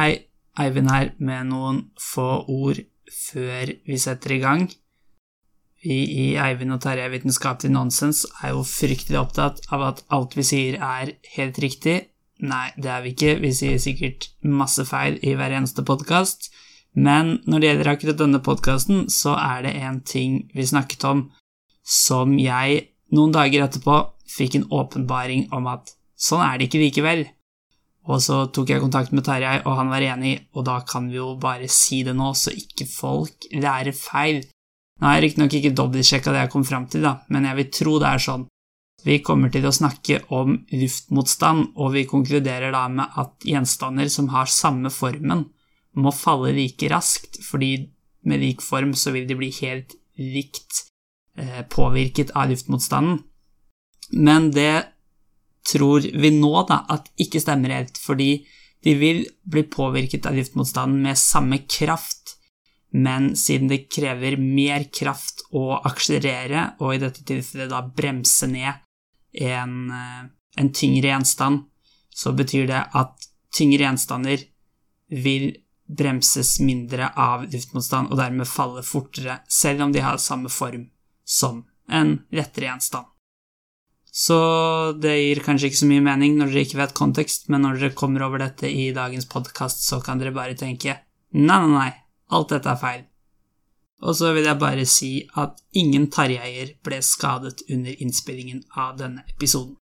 Hei, Eivind her med noen få ord før vi setter i gang. Vi i Eivind og Terje Vitenskapelig nonsens er jo fryktelig opptatt av at alt vi sier er helt riktig. Nei, det er vi ikke, vi sier sikkert masse feil i hver eneste podkast. Men når det gjelder akkurat denne podkasten, så er det en ting vi snakket om som jeg noen dager etterpå fikk en åpenbaring om at sånn er det ikke likevel. Og så tok jeg kontakt med Tarjei, og han var enig, og da kan vi jo bare si det nå, så ikke folk lærer feil. Nå har jeg riktignok ikke dobbeltsjekka det jeg kom fram til, da, men jeg vil tro det er sånn. Vi kommer til å snakke om luftmotstand, og vi konkluderer da med at gjenstander som har samme formen, må falle like raskt, fordi med lik form så vil de bli helt likt eh, påvirket av luftmotstanden. Men det tror vi nå da at ikke stemmer helt, fordi de vil bli påvirket av giftmotstanden med samme kraft, men siden det krever mer kraft å akselerere, og i dette tilfellet da bremse ned en, eh, en tyngre gjenstand, så betyr det at tyngre gjenstander vil bremses mindre av luftmotstand og dermed falle fortere, selv om de har samme form som en lettere gjenstand. Så det gir kanskje ikke så mye mening når dere ikke vet kontekst, men når dere kommer over dette i dagens podkast, så kan dere bare tenke nei, nei, nei, alt dette er feil. Og så vil jeg bare si at ingen tarjeier ble skadet under innspillingen av denne episoden.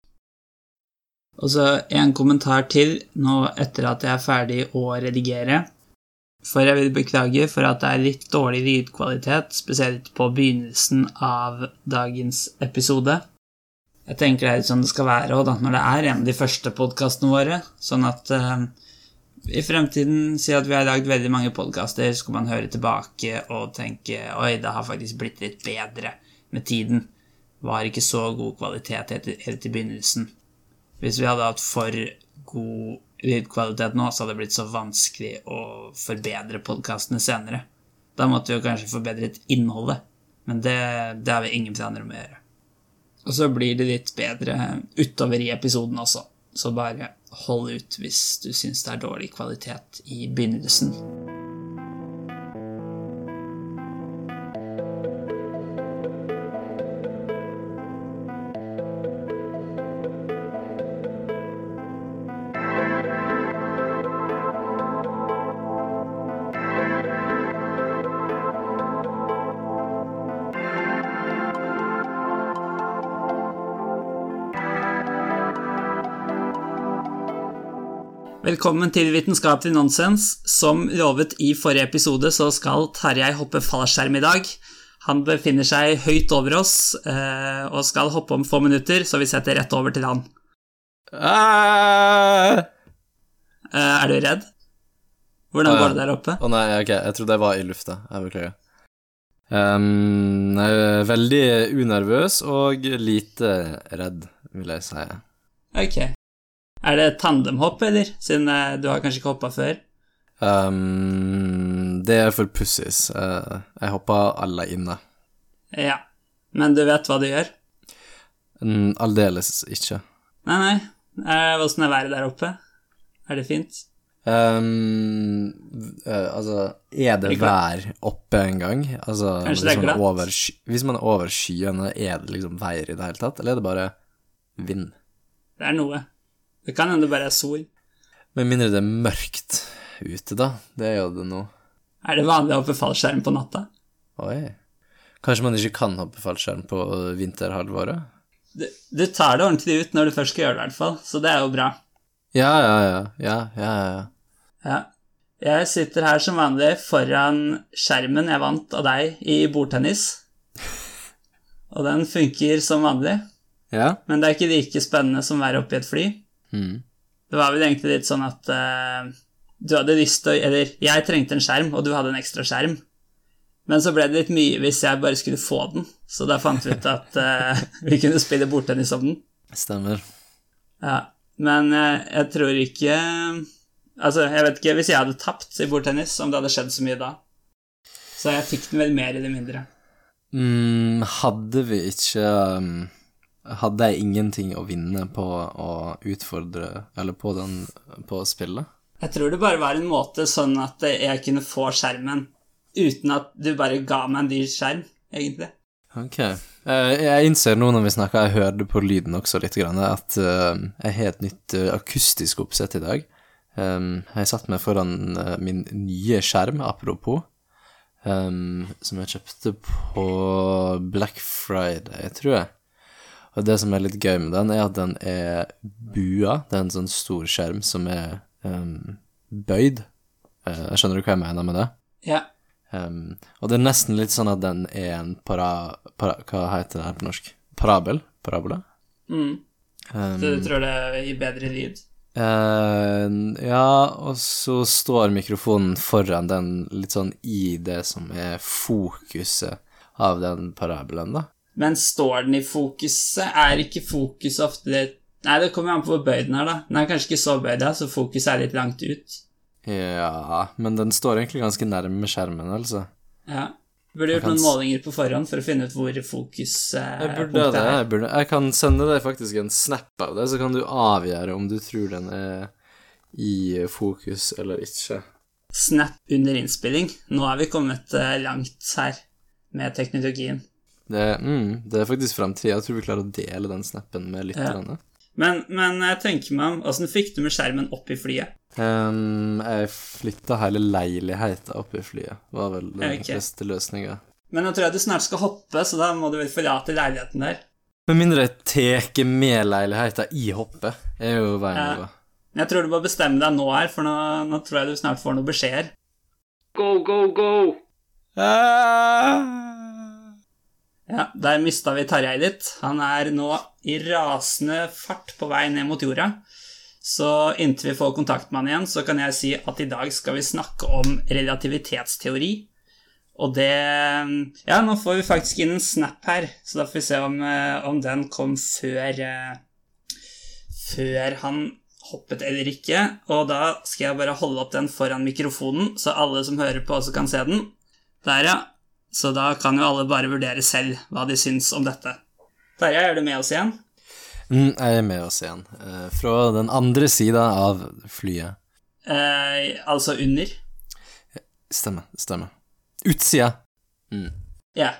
Og så en kommentar til nå etter at jeg er ferdig å redigere. For jeg vil beklage for at det er litt dårlig lydkvalitet, spesielt på begynnelsen av dagens episode. Jeg tenker det er litt sånn det skal være òg, når det er en av de første podkastene våre. Sånn at uh, i fremtiden, si at vi har lagd veldig mange podkaster, så kan man høre tilbake og tenke oi, det har faktisk blitt litt bedre med tiden. Var ikke så god kvalitet helt, helt i begynnelsen. Hvis vi hadde hatt for god lydkvalitet nå, så hadde det blitt så vanskelig å forbedre podkastene senere. Da måtte vi jo kanskje forbedret innholdet, men det, det har vi ingen planer om å gjøre. Og så blir det litt bedre utover i episoden også. Så bare hold ut hvis du syns det er dårlig kvalitet i begynnelsen. Velkommen til Vitenskapelig nonsens. Som lovet i forrige episode, så skal Tarjei hoppe fallskjerm i dag. Han befinner seg høyt over oss eh, og skal hoppe om få minutter, så vi setter rett over til han. Ah! Eh, er du redd? Hvordan går det der oppe? Å nei, ok, jeg trodde jeg var i lufta. Jeg beklager. Um, jeg er veldig unervøs og lite redd, vil jeg si. Ok. Er det tandemhopp, eller? Siden eh, du har kanskje ikke hoppa før? Um, det er for pussies. Uh, jeg hoppa aleine. Ja. Men du vet hva du gjør? Mm, aldeles ikke. Nei, nei. Åssen er været der oppe? Er det fint? Um, uh, altså, er det vær oppe en gang? Altså, Kanskje det er glatt? Over, hvis man er over skyene, er det liksom vær i det hele tatt, eller er det bare vind? Det er noe. Det kan hende det bare er sol. Med mindre det er mørkt ute, da. Det er jo det nå. Er det vanlig å hoppe fallskjerm på natta? Oi. Kanskje man ikke kan hoppe fallskjerm på vinterhalvåret? Du, du tar det ordentlig ut når du først skal gjøre det, i hvert fall, så det er jo bra. Ja, ja, ja. Ja, ja, ja. ja. Jeg sitter her som vanlig foran skjermen jeg vant av deg i bordtennis. Og den funker som vanlig, ja. men det er ikke like spennende som å være oppe i et fly. Mm. Det var vel egentlig litt sånn at uh, du hadde lyst til å Eller jeg trengte en skjerm, og du hadde en ekstra skjerm. Men så ble det litt mye hvis jeg bare skulle få den, så da fant vi ut at uh, vi kunne spille bordtennis om den. Stemmer. Ja, men uh, jeg tror ikke Altså, jeg vet ikke hvis jeg hadde tapt i bordtennis, om det hadde skjedd så mye da. Så jeg fikk den vel mer eller mindre. Mm, hadde vi ikke um hadde jeg ingenting å vinne på å utfordre Eller på den på spillet? Jeg tror det bare var en måte sånn at jeg kunne få skjermen uten at du bare ga meg en dyr skjerm, egentlig. Ok. Eh, Jeg innser nå når vi snakker, jeg hørte på lyden også litt, at eh, jeg har et nytt eh, akustisk oppsett i dag. Um, Jeg satt meg foran min nye skjerm, apropos, um, som jeg kjøpte på Black Friday, tror jeg. Og det som er litt gøy med den, er at den er bua. Det er en sånn stor skjerm som er um, bøyd. Uh, skjønner du hva jeg mener med det? Ja. Um, og det er nesten litt sånn at den er en para... para hva heter det her på norsk? Parabel? Parabola? Mm. Um, Så du tror det gir bedre lyd? Uh, ja, og så står mikrofonen foran den litt sånn i det som er fokuset av den parabelen, da. Men står den i fokuset? Er ikke fokuset ofte det Nei, det kommer an på hvor bøyd den er, da. Den er kanskje ikke så bøyd, da, så fokuset er litt langt ut. Ja, men den står egentlig ganske nærme skjermen, altså. Ja. Burde gjort kan noen målinger på forhånd for å finne ut hvor Jeg burde det. er. Jeg, burde. jeg kan sende deg faktisk en snap av det, så kan du avgjøre om du tror den er i fokus eller ikke. Snap under innspilling. Nå er vi kommet eh, langt her med teknologien. Det, mm, det er faktisk framtida. Jeg tror vi klarer å dele den snappen med lytterne. Men, men jeg tenker meg om Åssen fikk du med skjermen opp i flyet? Um, jeg flytta hele leiligheta opp i flyet. Var vel den okay. beste løsninga. Men nå tror jeg du snart skal hoppe, så da må du vel forlate leiligheten der. Med mindre jeg tar med leiligheta i hoppet, er jo veien å gå. Jeg tror du må bestemme deg nå her, for nå, nå tror jeg du snart får noen beskjeder. Go, go, go! Ja, der mista vi Tarjei litt. Han er nå i rasende fart på vei ned mot jorda. Så inntil vi får kontakt med han igjen, så kan jeg si at i dag skal vi snakke om relativitetsteori. Og det Ja, nå får vi faktisk inn en snap her, så da får vi se om, eh, om den kom før eh, Før han hoppet eller ikke. Og da skal jeg bare holde opp den foran mikrofonen, så alle som hører på, også kan se den. Der, ja. Så da kan jo alle bare vurdere selv hva de syns om dette. Terje, er du med oss igjen? Mm, jeg er med oss igjen. eh, fra den andre sida av flyet. Eh, altså under? Stemmer. Stemmer. Utsida. Mm. Ja.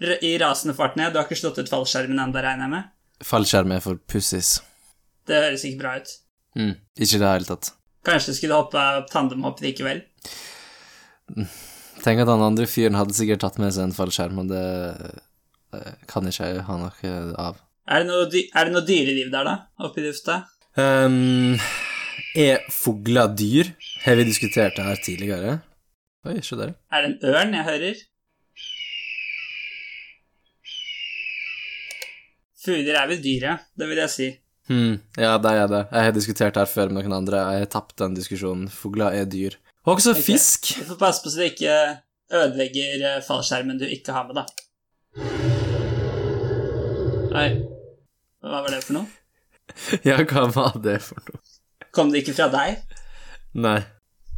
I rasende fart ned. Du har ikke slått ut fallskjermen ennå, regner jeg med? Fallskjerm er for pussies. Det høres ikke bra ut. Mm. Ikke i det hele tatt. Kanskje du skulle hoppe tandemhopp likevel? Tenk at han andre fyren hadde sikkert tatt med seg en fallskjerm, og det eh, kan ikke jeg ha noe av. Er det noe, er det noe dyreliv der, da? Oppe i lufta? Um, er fugler dyr? Har vi diskutert det her tidligere? Oi, se der. Er det en ørn jeg hører? Fugler er vel dyr, ja. Det vil jeg si. Hmm, ja, det er det. Jeg har diskutert det her før med noen andre. Jeg har tapt den diskusjonen. Fugler er dyr. Og også okay. fisk. Du får passe på så du ikke ødelegger eh, fallskjermen du ikke har med, da. Nei, Hva var det for noe? Ja, hva var det for noe? Kom det ikke fra deg? Nei.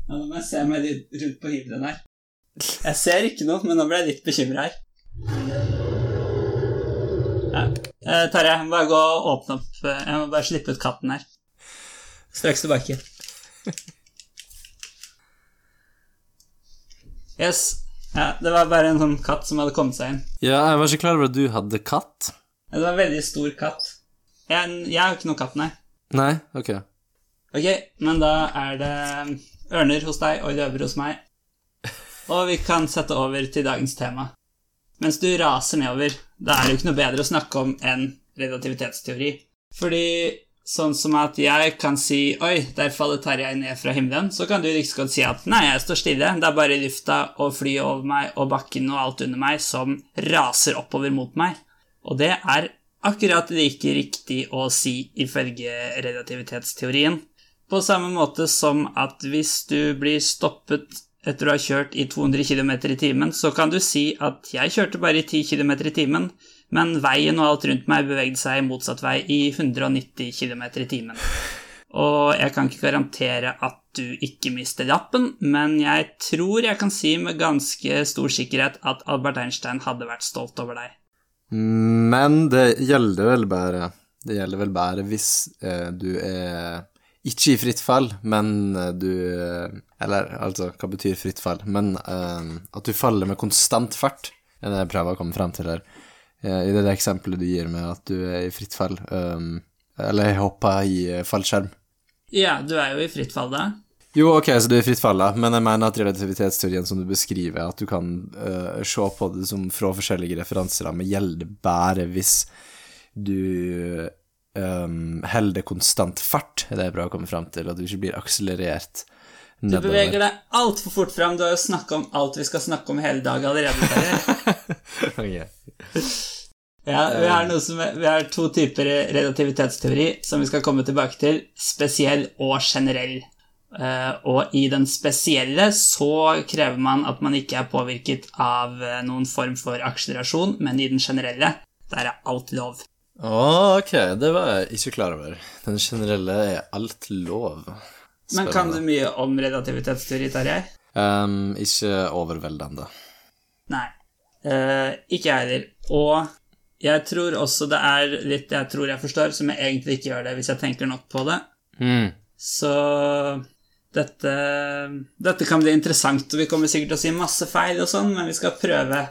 Nå må jeg se meg litt rundt på hybelen her. Jeg ser ikke noe, men nå ble jeg litt bekymra her. Ja. Eh, Terje, jeg må bare gå og åpne opp eh, Jeg må bare slippe ut katten her. Straks tilbake. Yes. Ja, det var bare en sånn katt som hadde kommet seg inn. Ja, jeg var ikke klar over at du hadde katt. Ja, Det var en veldig stor katt. Jeg, jeg har ikke noe katt, nei. Nei? Ok. Ok, men da er det ørner hos deg og løver hos meg. Og vi kan sette over til dagens tema. Mens du raser nedover, da er det jo ikke noe bedre å snakke om enn relativitetsteori. Fordi sånn som at jeg kan si Oi, der faller Tarjei ned fra himmelen. Så kan du like godt si at nei, jeg står stille. Det er bare lufta og flyet over meg og bakken og alt under meg som raser oppover mot meg. Og det er akkurat like riktig å si ifølge relativitetsteorien. På samme måte som at hvis du blir stoppet etter å ha kjørt i 200 km i timen, så kan du si at jeg kjørte bare i 10 km i timen, men veien og alt rundt meg bevegde seg i motsatt vei i 190 km i timen. Og jeg kan ikke garantere at du ikke mister lappen, men jeg tror jeg kan si med ganske stor sikkerhet at Albert Einstein hadde vært stolt over deg. Men det gjelder vel bare Det gjelder vel bare hvis eh, du er ikke i fritt fall, men eh, du eh, Eller altså, hva betyr fritt fall? Men eh, at du faller med konstant fart, er det jeg prøver å komme frem til her. Eh, I det eksempelet du gir med at du er i fritt fall, um, eller hopper i eh, fallskjerm. Ja, du er jo i fritt fall da. Jo, ok, så du er i fritt fall, da, men jeg mener at relativitetsteorien som du beskriver, at du kan uh, se på det som fra forskjellige referanserammer, gjelder bare hvis du um, holder konstant fart, det er bra å komme frem til, at du ikke blir akselerert Nedover. Du beveger deg altfor fort fram. Du har jo snakka om alt vi skal snakke om hele dag allerede. Ja, vi har, som er, vi har to typer relativitetsteori som vi skal komme tilbake til. Spesiell og generell. Eh, og i den spesielle så krever man at man ikke er påvirket av eh, noen form for akselerasjon, men i den generelle, der er alt lov. Å, ok, det var jeg ikke klar over. Den generelle er alt lov. Men kan du mye om relativitetsteori, Tarjei? Um, ikke overveldende. Nei. Eh, ikke jeg heller. Og jeg tror også det er litt jeg tror jeg forstår, som jeg egentlig ikke gjør det hvis jeg tenker nok på det. Mm. Så dette, dette kan bli interessant, og vi kommer sikkert til å si masse feil og sånn, men vi skal prøve.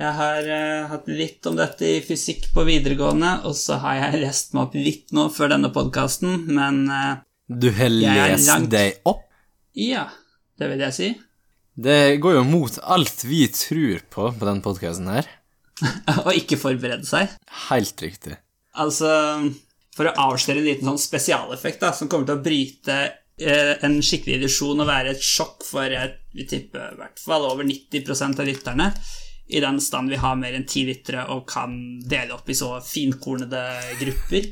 Jeg har uh, hatt litt om dette i fysikk på videregående, og så har jeg lest meg opp litt nå før denne podkasten, men uh, Du har lest deg opp? ja, det vil jeg si. Det går jo mot alt vi tror på på denne podkasten her. Å ikke forberede seg. Helt riktig. Altså, for å avsløre en liten sånn spesialeffekt da, som kommer til å bryte eh, en skikkelig illusjon og være et sjokk for jeg vil tippe i hvert fall over 90% av lytterne, i den stand vi har mer enn ti lyttere og kan dele opp i så finkornede grupper,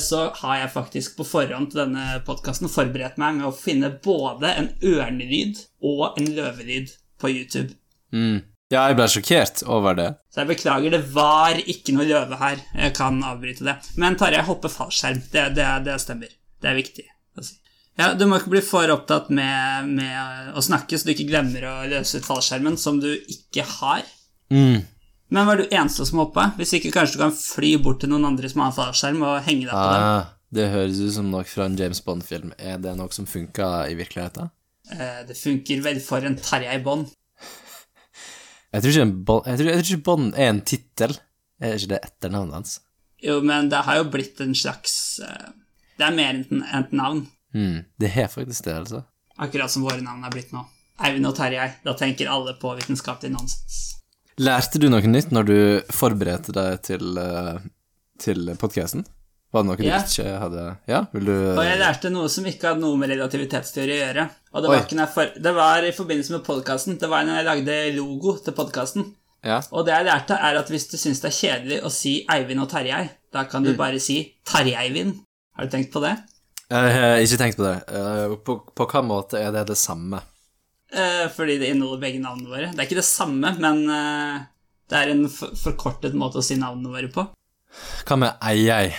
så har jeg faktisk på forhånd til denne podkasten forberedt meg med å finne både en ørnelyd og en løvelyd på YouTube. Mm. Ja, jeg ble sjokkert over det. Så jeg beklager, det var ikke noe løve her. Jeg kan avbryte det. Men Tarjei hopper fallskjerm. Det, det, det stemmer. Det er viktig å si. Ja, Du må ikke bli for opptatt med, med å snakke, så du ikke glemmer å løse ut fallskjermen, som du ikke har. Mm. Men var du eneste som hoppa? Hvis ikke, kanskje du kan fly bort til noen andre som har fallskjerm, og henge deg på dem. Ah, det høres ut som nok fra en James Bond-film. Er det noe som funka i virkeligheten? Eh, Det funker vel for en Tarjei Bond. Jeg tror ikke, en Bond, jeg tror, jeg tror ikke Bond er en tittel. Er ikke det etternavnet hans? Jo, men det har jo blitt en slags eh, Det er mer enn et navn. Mm. Det har faktisk det, altså. Akkurat som våre navn er blitt nå. Eivind og Tarjei. Da tenker alle på vitenskapelig nonsens. Lærte du noe nytt når du forberedte deg til, uh, til podkasten? Var det noe Ja. du ikke hadde Ja, vil du Og jeg lærte noe som ikke hadde noe med relativitetsteori å gjøre. Og det var, ikke for, det var i forbindelse med podkasten. Det var når jeg lagde logo til podkasten. Ja. Og det jeg lærte, er at hvis du syns det er kjedelig å si Eivind og Tarjei, da kan du bare si Tarjeivind. Har du tenkt på det? Jeg har ikke tenkt på det. Eh, på, på hva måte er det det samme? Eh, fordi det inneholder begge navnene våre. Det er ikke det samme, men eh, det er en forkortet måte å si navnene våre på. Hva med ei-ei?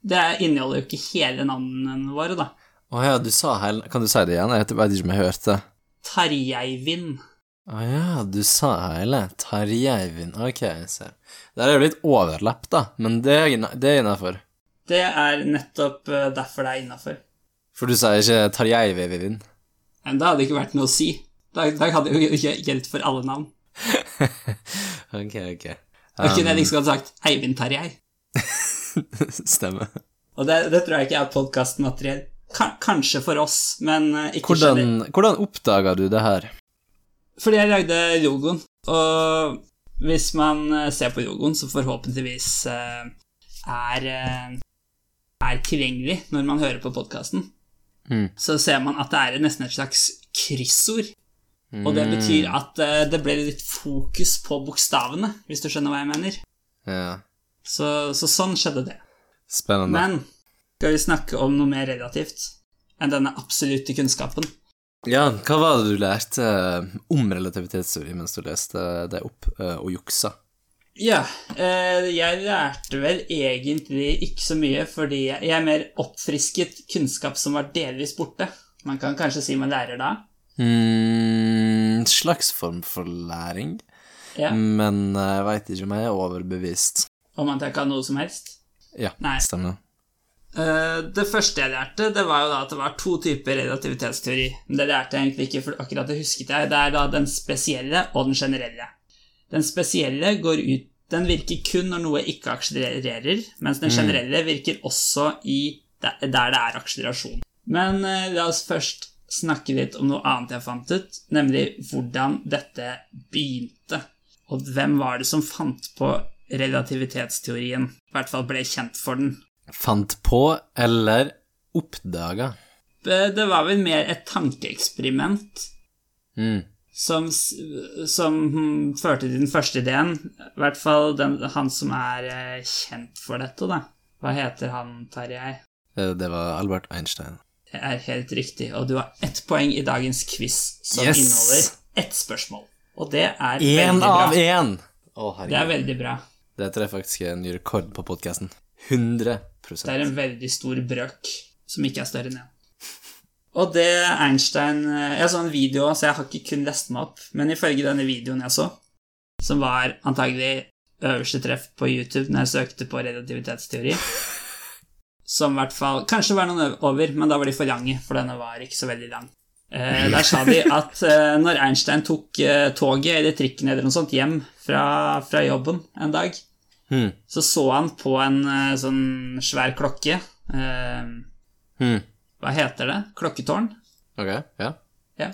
Det inneholder jo ikke hele navnene våre, da. Å ja, du sa hele Kan du si det igjen? Jeg vet ikke om jeg hørte. Tarjeivind. Å ja, du sa hele. Tarjeivind. Ok, jeg ser. Der er jo litt overlapp, da, men det er, det er innafor. Det er nettopp eh, derfor det er innafor. For du sier ikke Tarjeivind? Men det hadde ikke vært noe å si. Da, da hadde jo ikke gjeldt for alle navn. ok, ok. Da kunne jeg liksom godt sagt Eivind Tarjei. Stemmer. Og det, det tror jeg ikke er podkastmateriell. Kanskje for oss, men eh, ikke. Hvordan, hvordan oppdaga du det her? Fordi jeg lagde logoen, og hvis man eh, ser på logoen, så forhåpentligvis eh, er, er tilgjengelig når man hører på podkasten, Mm. så ser man at det er nesten et slags kryssord. Og det betyr at eh, det ble litt fokus på bokstavene, hvis du skjønner hva jeg mener. Ja, Så, så sånn skjedde det. spennende. Men skal vi snakke om noe mer relativt enn denne absolutte kunnskapen? Ja, hva var det du lærte eh, om relativitetsteori mens du leste det opp eh, og juksa? Ja, eh, jeg lærte vel egentlig ikke så mye, fordi jeg er mer oppfrisket kunnskap som var delvis borte. Man kan kanskje si man lærer da. Mm, slags form for læring, Ja, men jeg veit ikke om jeg er overbevist. Om at jeg kan noe som helst. Ja, Nei. stemmer. Eh, det første jeg lærte, det var jo da at det var to typer relativitetsteori. Men det lærte jeg egentlig ikke, for akkurat det husket jeg. Det er da den spesielle og den generelle. Den spesielle går ut Den virker kun når noe ikke akselererer, mens den generelle virker også i der det er akselerasjon. Men eh, la oss først snakke litt om noe annet jeg fant ut, nemlig hvordan dette begynte. Og hvem var det som fant på relativitetsteorien? I hvert fall ble kjent for den. Fant på eller oppdaga? Det det var vel mer et tankeeksperiment Mm. Som, som hm, førte til den første ideen. I hvert fall den, han som er eh, kjent for dette, da. Hva heter han, Tarjei? Eh, Det var Albert Einstein. Det er helt riktig, og du har ett poeng i dagens quiz, som Yes! inneholder ett spørsmål. Og det er en veldig av bra. én! Å, Det er veldig bra. Dette er faktisk en ny rekord på podkasten. 100% Det er en veldig stor brøk som ikke er større enn én. Og det Einstein eh, Jeg så en video, så jeg har ikke kun lest meg opp, men ifølge denne videoen jeg så, som var antagelig øverste treff på YouTube når jeg søkte på relativitetsteori Som i hvert fall Kanskje var noen over, men da var de for lange, for denne var ikke så veldig lang. Eh, der sa de at eh, når Einstein tok eh, toget eller trikken eller noe sånt hjem fra, fra jobben en dag, Hmm. så så han på en eh, sånn svær klokke. Eh, Hmm. Hva heter det? Klokketårn? Ok, ja. Ja.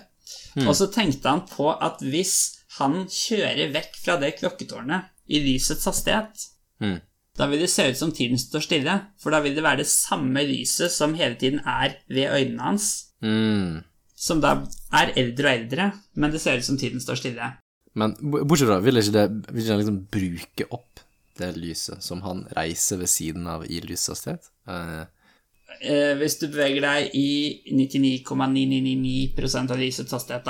Og så tenkte han på at hvis han kjører vekk fra det klokketårnet i lysets hastighet, Hmm. da vil det se ut som tiden står stille, for da vil det være det samme lyset som hele tiden er ved øynene hans, Hmm. som da er eldre og eldre, men det ser ut som tiden står stille. Men bortsett fra, vil ikke det vil ikke liksom bruke opp det lyset som han reiser ved siden av i lyshastighet? hastighet? Eh, hvis du beveger deg i 99,999 av lysets hastighet,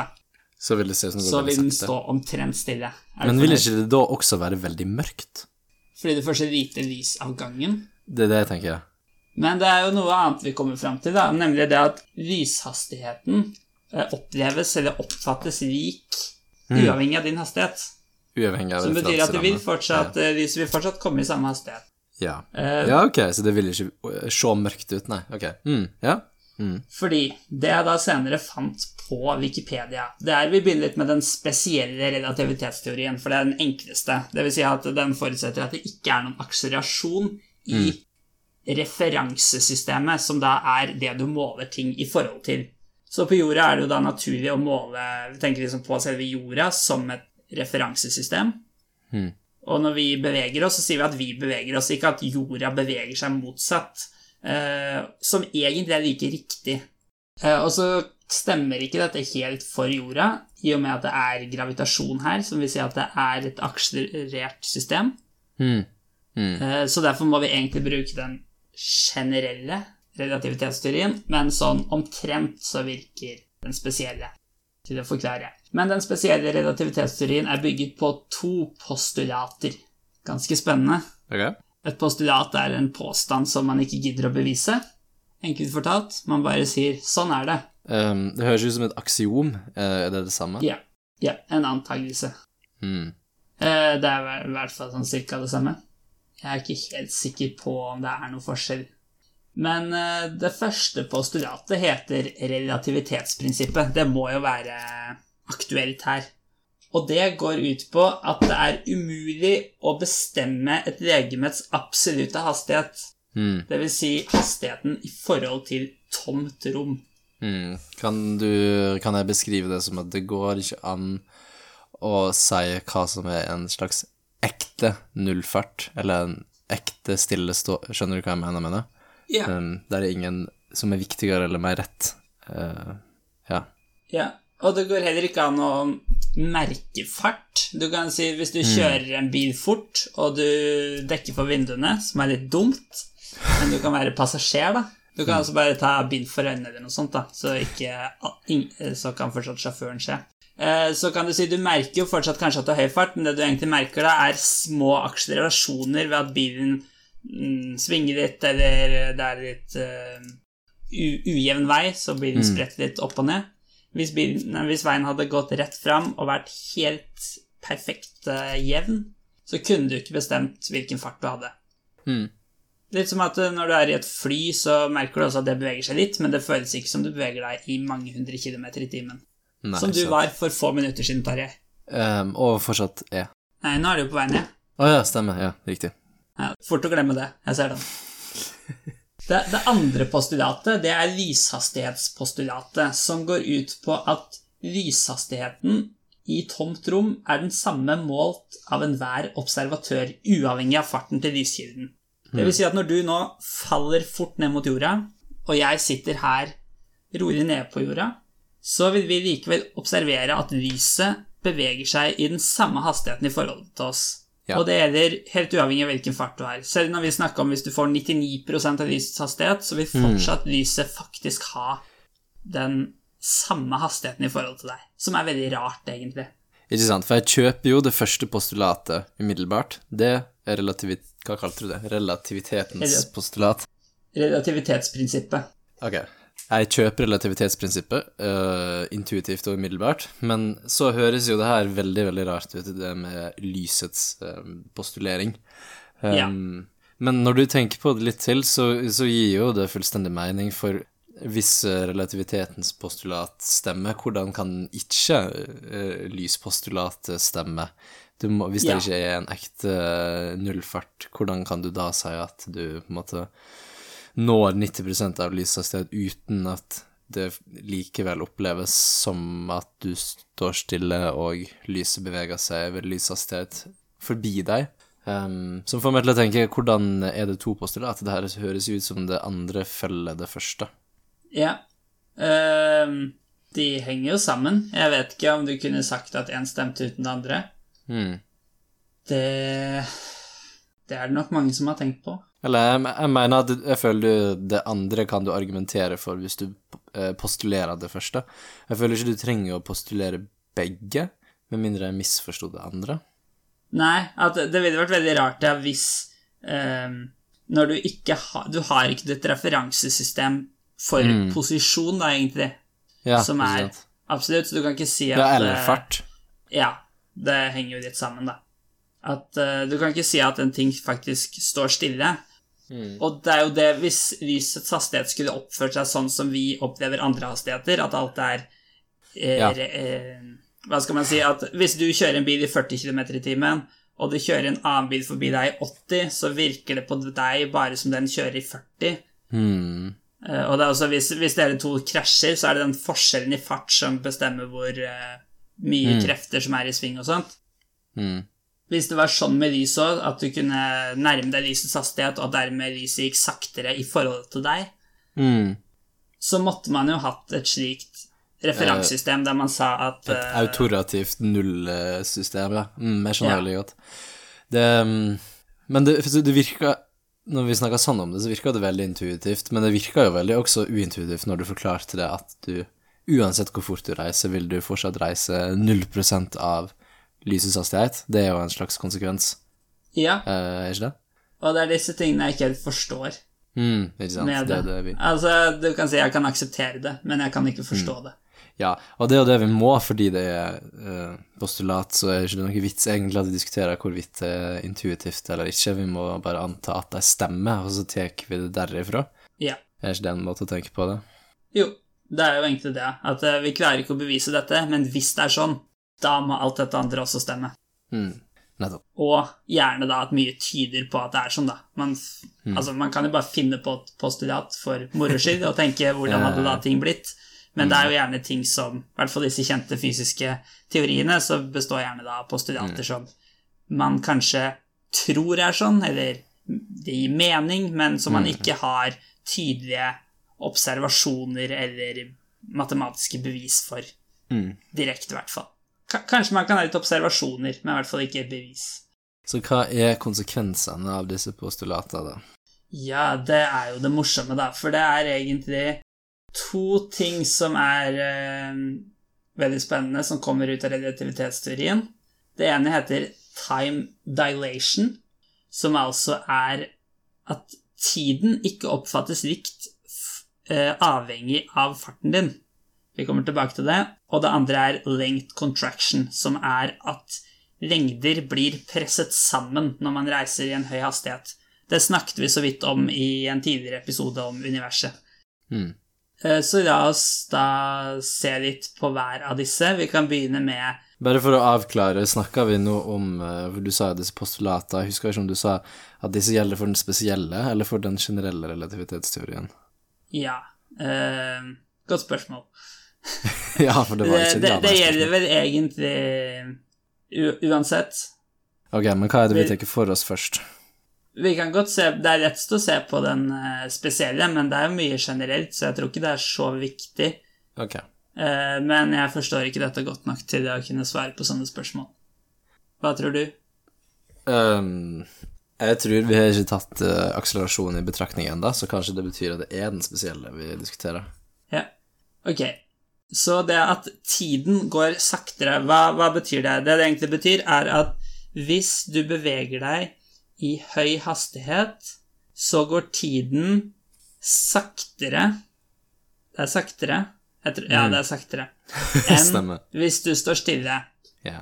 så vil det se som det så vil den stå omtrent stille. Men vil ikke det da også være veldig mørkt? Fordi det får så lite lys av gangen. Det er det jeg tenker. Men det er jo noe annet vi kommer fram til, da, nemlig det at lyshastigheten eh, oppleves eller oppfattes lik uavhengig av din hastighet. Uavhengig av Som betyr at det vil fortsatt, ja. lyset vil fortsatt komme i samme hastighet. Ja. Eh, ja, ok, så det ville ikke eh, se mørkt ut, nei. Ok. Mm, ja. Mm. Fordi det jeg da senere fant på Wikipedia Det er Vi begynner litt med den spesielle relativitetsteorien, for det er den enkleste. Det vil si at den forutsetter at det ikke er noen akselerasjon i referansesystemet, som da er det du måler ting i forhold til. Så på jorda er det jo da naturlig å måle Vi tenker liksom på selve jorda som et referansesystem. Mm. Og når vi beveger oss, så sier vi at vi beveger oss, ikke at jorda beveger seg motsatt. eh, som egentlig er like riktig. Eh, og så stemmer ikke dette helt for jorda, i og med at det er gravitasjon her, som vil si at det er et akselerert system. Mm. Mm. Eh, så derfor må vi egentlig bruke den generelle relativitetsteorien, men sånn omtrent så virker den spesielle til å forklare. Men den spesielle relativitetsteorien er bygget på to postulater. Ganske spennende. Okay. Et postulat er en påstand som man ikke gidder å bevise. Enkelt fortalt, man bare sier 'sånn er det'. Um, det høres ut som et aksiom. Eh, er det det samme? Ja, ja en antagelse. Mm. Eh, Det er i hvert fall sånn cirka det samme. Jeg er ikke helt sikker på om det er noe forskjell. Men eh, det første postulatet heter relativitetsprinsippet. Det må jo være aktuelt her. Og det går ut på at det er umulig å bestemme et legemets absolutte hastighet. Mm. Det vil si hastigheten i forhold til tomt rom. Mm. Kan du Kan jeg beskrive det som at det går ikke an å si hva som er en slags ekte nullfart, eller en ekte stillestå... Skjønner du hva jeg mener med det? Yeah. Um, der er ingen som er viktigere eller mer rett. Uh, ja. Ja, og det går heller ikke an å merke fart. Du kan si hvis du kjører en bil fort, og du dekker for vinduene, som er litt dumt, men du kan være passasjer, da. Du kan altså bare ta bind for øynene eller noe sånt, da, så, ikke, så kan fortsatt sjåføren se. Eh, Så kan du si du merker jo fortsatt kanskje at du har høy fart, men det du egentlig merker da, er små akselerasjoner ved at bilen mm, svinger litt, eller det er litt uh, ujevn vei, så blir den spredt litt opp og ned. Hvis, bilen, hvis veien hadde gått rett fram og vært helt perfekt uh, jevn, så kunne du ikke bestemt hvilken fart du hadde. Mm. Litt som at eh, når du er i et fly, så merker du også at det beveger seg litt, men det føles ikke som du beveger deg i mange hundre kilometer i timen. Nei, Som du sant. var for få minutter siden, Tarjei. Um, og fortsatt er. Nei, nå er du på vei ned. Å ja, stemmer. Ja, riktig. Ja, fort å glemme det. Jeg ser den. Det, det andre postulatet, det er lyshastighetspostulatet, som går ut på at lyshastigheten i tomt rom er den samme målt av enhver observatør, uavhengig av farten til lyskilden. Det vil si at når du nå faller fort ned mot jorda, og jeg sitter her rolig nede på jorda, så vil vi likevel observere at lyset beveger seg i den samme hastigheten i forhold til oss. Ja. Og det gjelder helt uavhengig av hvilken fart du har. Selv når vi snakker om hvis du får 99% av lysets hastighet, så vil fortsatt lyset faktisk ha den samme hastigheten i forhold til deg. Som er veldig rart, egentlig. Ikke sant, for jeg kjøper jo det første postulatet umiddelbart. Det er relativit... Hva kalte du det? Relativitetens postulat. Relativitetsprinsippet. Ok. Jeg kjøper relativitetsprinsippet uh, intuitivt og umiddelbart, men så høres jo det her veldig, veldig rart ut, det med lysets uh, postulering. Um, Ja. Men når du tenker på det litt til, så, så gir jo det fullstendig mening, for hvis relativitetens postulat stemmer, hvordan kan ikke uh, lyspostulatet stemme? Du må, hvis Ja. det ikke er en ekte nullfart, hvordan kan du da si at du på en måte når 90% av lyshastighet uten at det likevel oppleves som at du står stille og lyset beveger seg ved lyshastighet forbi deg. Um, som får meg til å tenke, hvordan er det to postulat? Det her høres ut som det andre følger det første. Ja. Um, de henger jo sammen. Jeg vet ikke om du kunne sagt at én stemte uten det andre. Mm. Det Det er det nok mange som har tenkt på. Eller jeg, jeg mener at jeg føler du, det andre kan du argumentere for hvis du eh, postulerer det første. Jeg føler ikke du trenger å postulere begge, med mindre jeg misforsto det andre. Nei, at det ville vært veldig rart ja, hvis ehm, Når du ikke har Du har ikke et referansesystem for Mm. posisjon, da, egentlig. Ja, som er sant? Absolutt, så du kan ikke si at Det er eh. Ja, det henger jo litt sammen, da. At uh, Du kan ikke si at en ting faktisk står stille. Mm. Og det er jo det, hvis lysets hastighet skulle oppført seg sånn som vi opplever andre hastigheter, at alt er eh, Ja. eh, Hva skal man si At hvis du kjører en bil i 40 km i timen, og det kjører en annen bil forbi deg i 80, så virker det på deg bare som den kjører i 40. Mm. Eh, og det er også hvis, hvis dere to krasjer, så er det den forskjellen i fart som bestemmer hvor eh, mye krefter som er i sving og sånt. Hmm. Hvis det var sånn med lyset òg, at du kunne nærme deg lysets hastighet, og dermed lyset gikk saktere i forhold til deg, mm. så måtte man jo hatt et slikt referansesystem der man sa at Et uh, autorativt nullsystem, ja. Mm, jeg skjønner Ja. veldig godt. Det mm, Men det, det virka Når vi snakka sånn om det, så virka det veldig intuitivt, men det virka jo veldig også uintuitivt når du forklarte det at du uansett hvor fort du reiser, vil du fortsatt reise 0% av lysets hastighet. Det er jo en slags konsekvens, Ja, eh, er ikke det? og det er disse tingene jeg ikke helt forstår Mm, ikke sant. med Det er det vi Altså, du kan si jeg kan akseptere det, men jeg kan ikke forstå det. Ja, og det er jo det vi må, fordi det er eh, postulat, så er det ikke noe vits egentlig at vi diskuterer hvorvidt det er intuitivt eller ikke. Vi må bare anta at de stemmer, og så tar vi det derifra. Ja. Er ikke det en måte å tenke på det? Jo, det er jo egentlig det. At eh, vi klarer ikke å bevise dette, men hvis det er sånn, da må alt dette andre også stemme. Mm. Og gjerne da at mye tyder på at det er sånn, da. Man, mm. altså, man kan jo bare finne på et postulat for moro skyld og tenke hvordan hadde da ting blitt. Men det er jo gjerne ting som, i hvert fall disse kjente fysiske teoriene, så består gjerne da av postulater som man kanskje tror er sånn, eller det gir mening, men som man ikke har tydelige observasjoner eller matematiske bevis for. Mm. Direkte, i hvert fall. Ka- Kanskje man kan ha litt observasjoner, men i hvert fall ikke bevis. Så hva er konsekvensene av disse postulatene, da? Ja, det er jo det morsomme, da, for det er egentlig to ting som er eh, veldig spennende, som kommer ut av relativitetsteorien. Det ene heter time dilation, som altså er at tiden ikke oppfattes likt eh, avhengig av farten din. Vi kommer tilbake til det. Og det andre er length contraction, som er at lengder blir presset sammen når man reiser i en høy hastighet. Det snakket vi så vidt om i en tidligere episode om universet. Mm. Så la oss da se litt på hver av disse. Vi kan begynne med Bare for å avklare, snakka vi nå om eh, For du sa disse postulatene. Jeg husker ikke om du sa at disse gjelder for den spesielle eller for den generelle relativitetsteorien. Ja. Eh, godt spørsmål. ja, for det var ikke det, det gjelder vel egentlig u uansett. Ok, men hva er det vi Vi- tar for oss først? Vi kan godt se, Det er rett å se på den eh, spesielle, men det er mye generelt, så jeg tror ikke det er så viktig. Ok. Eh, men jeg forstår ikke dette godt nok til å kunne svare på sånne spørsmål. Hva tror du? Um, jeg tror vi har ikke tatt akselerasjon i betraktning ennå, så kanskje det betyr at det er den spesielle vi diskuterer. Ja. Ok. Så det at tiden går saktere, hva, hva betyr det? Det det egentlig betyr, er at hvis du beveger deg i høy hastighet, så går tiden saktere Det er saktere? Tror, ja, Mm. det er saktere. Enn hvis du står stille. Ja.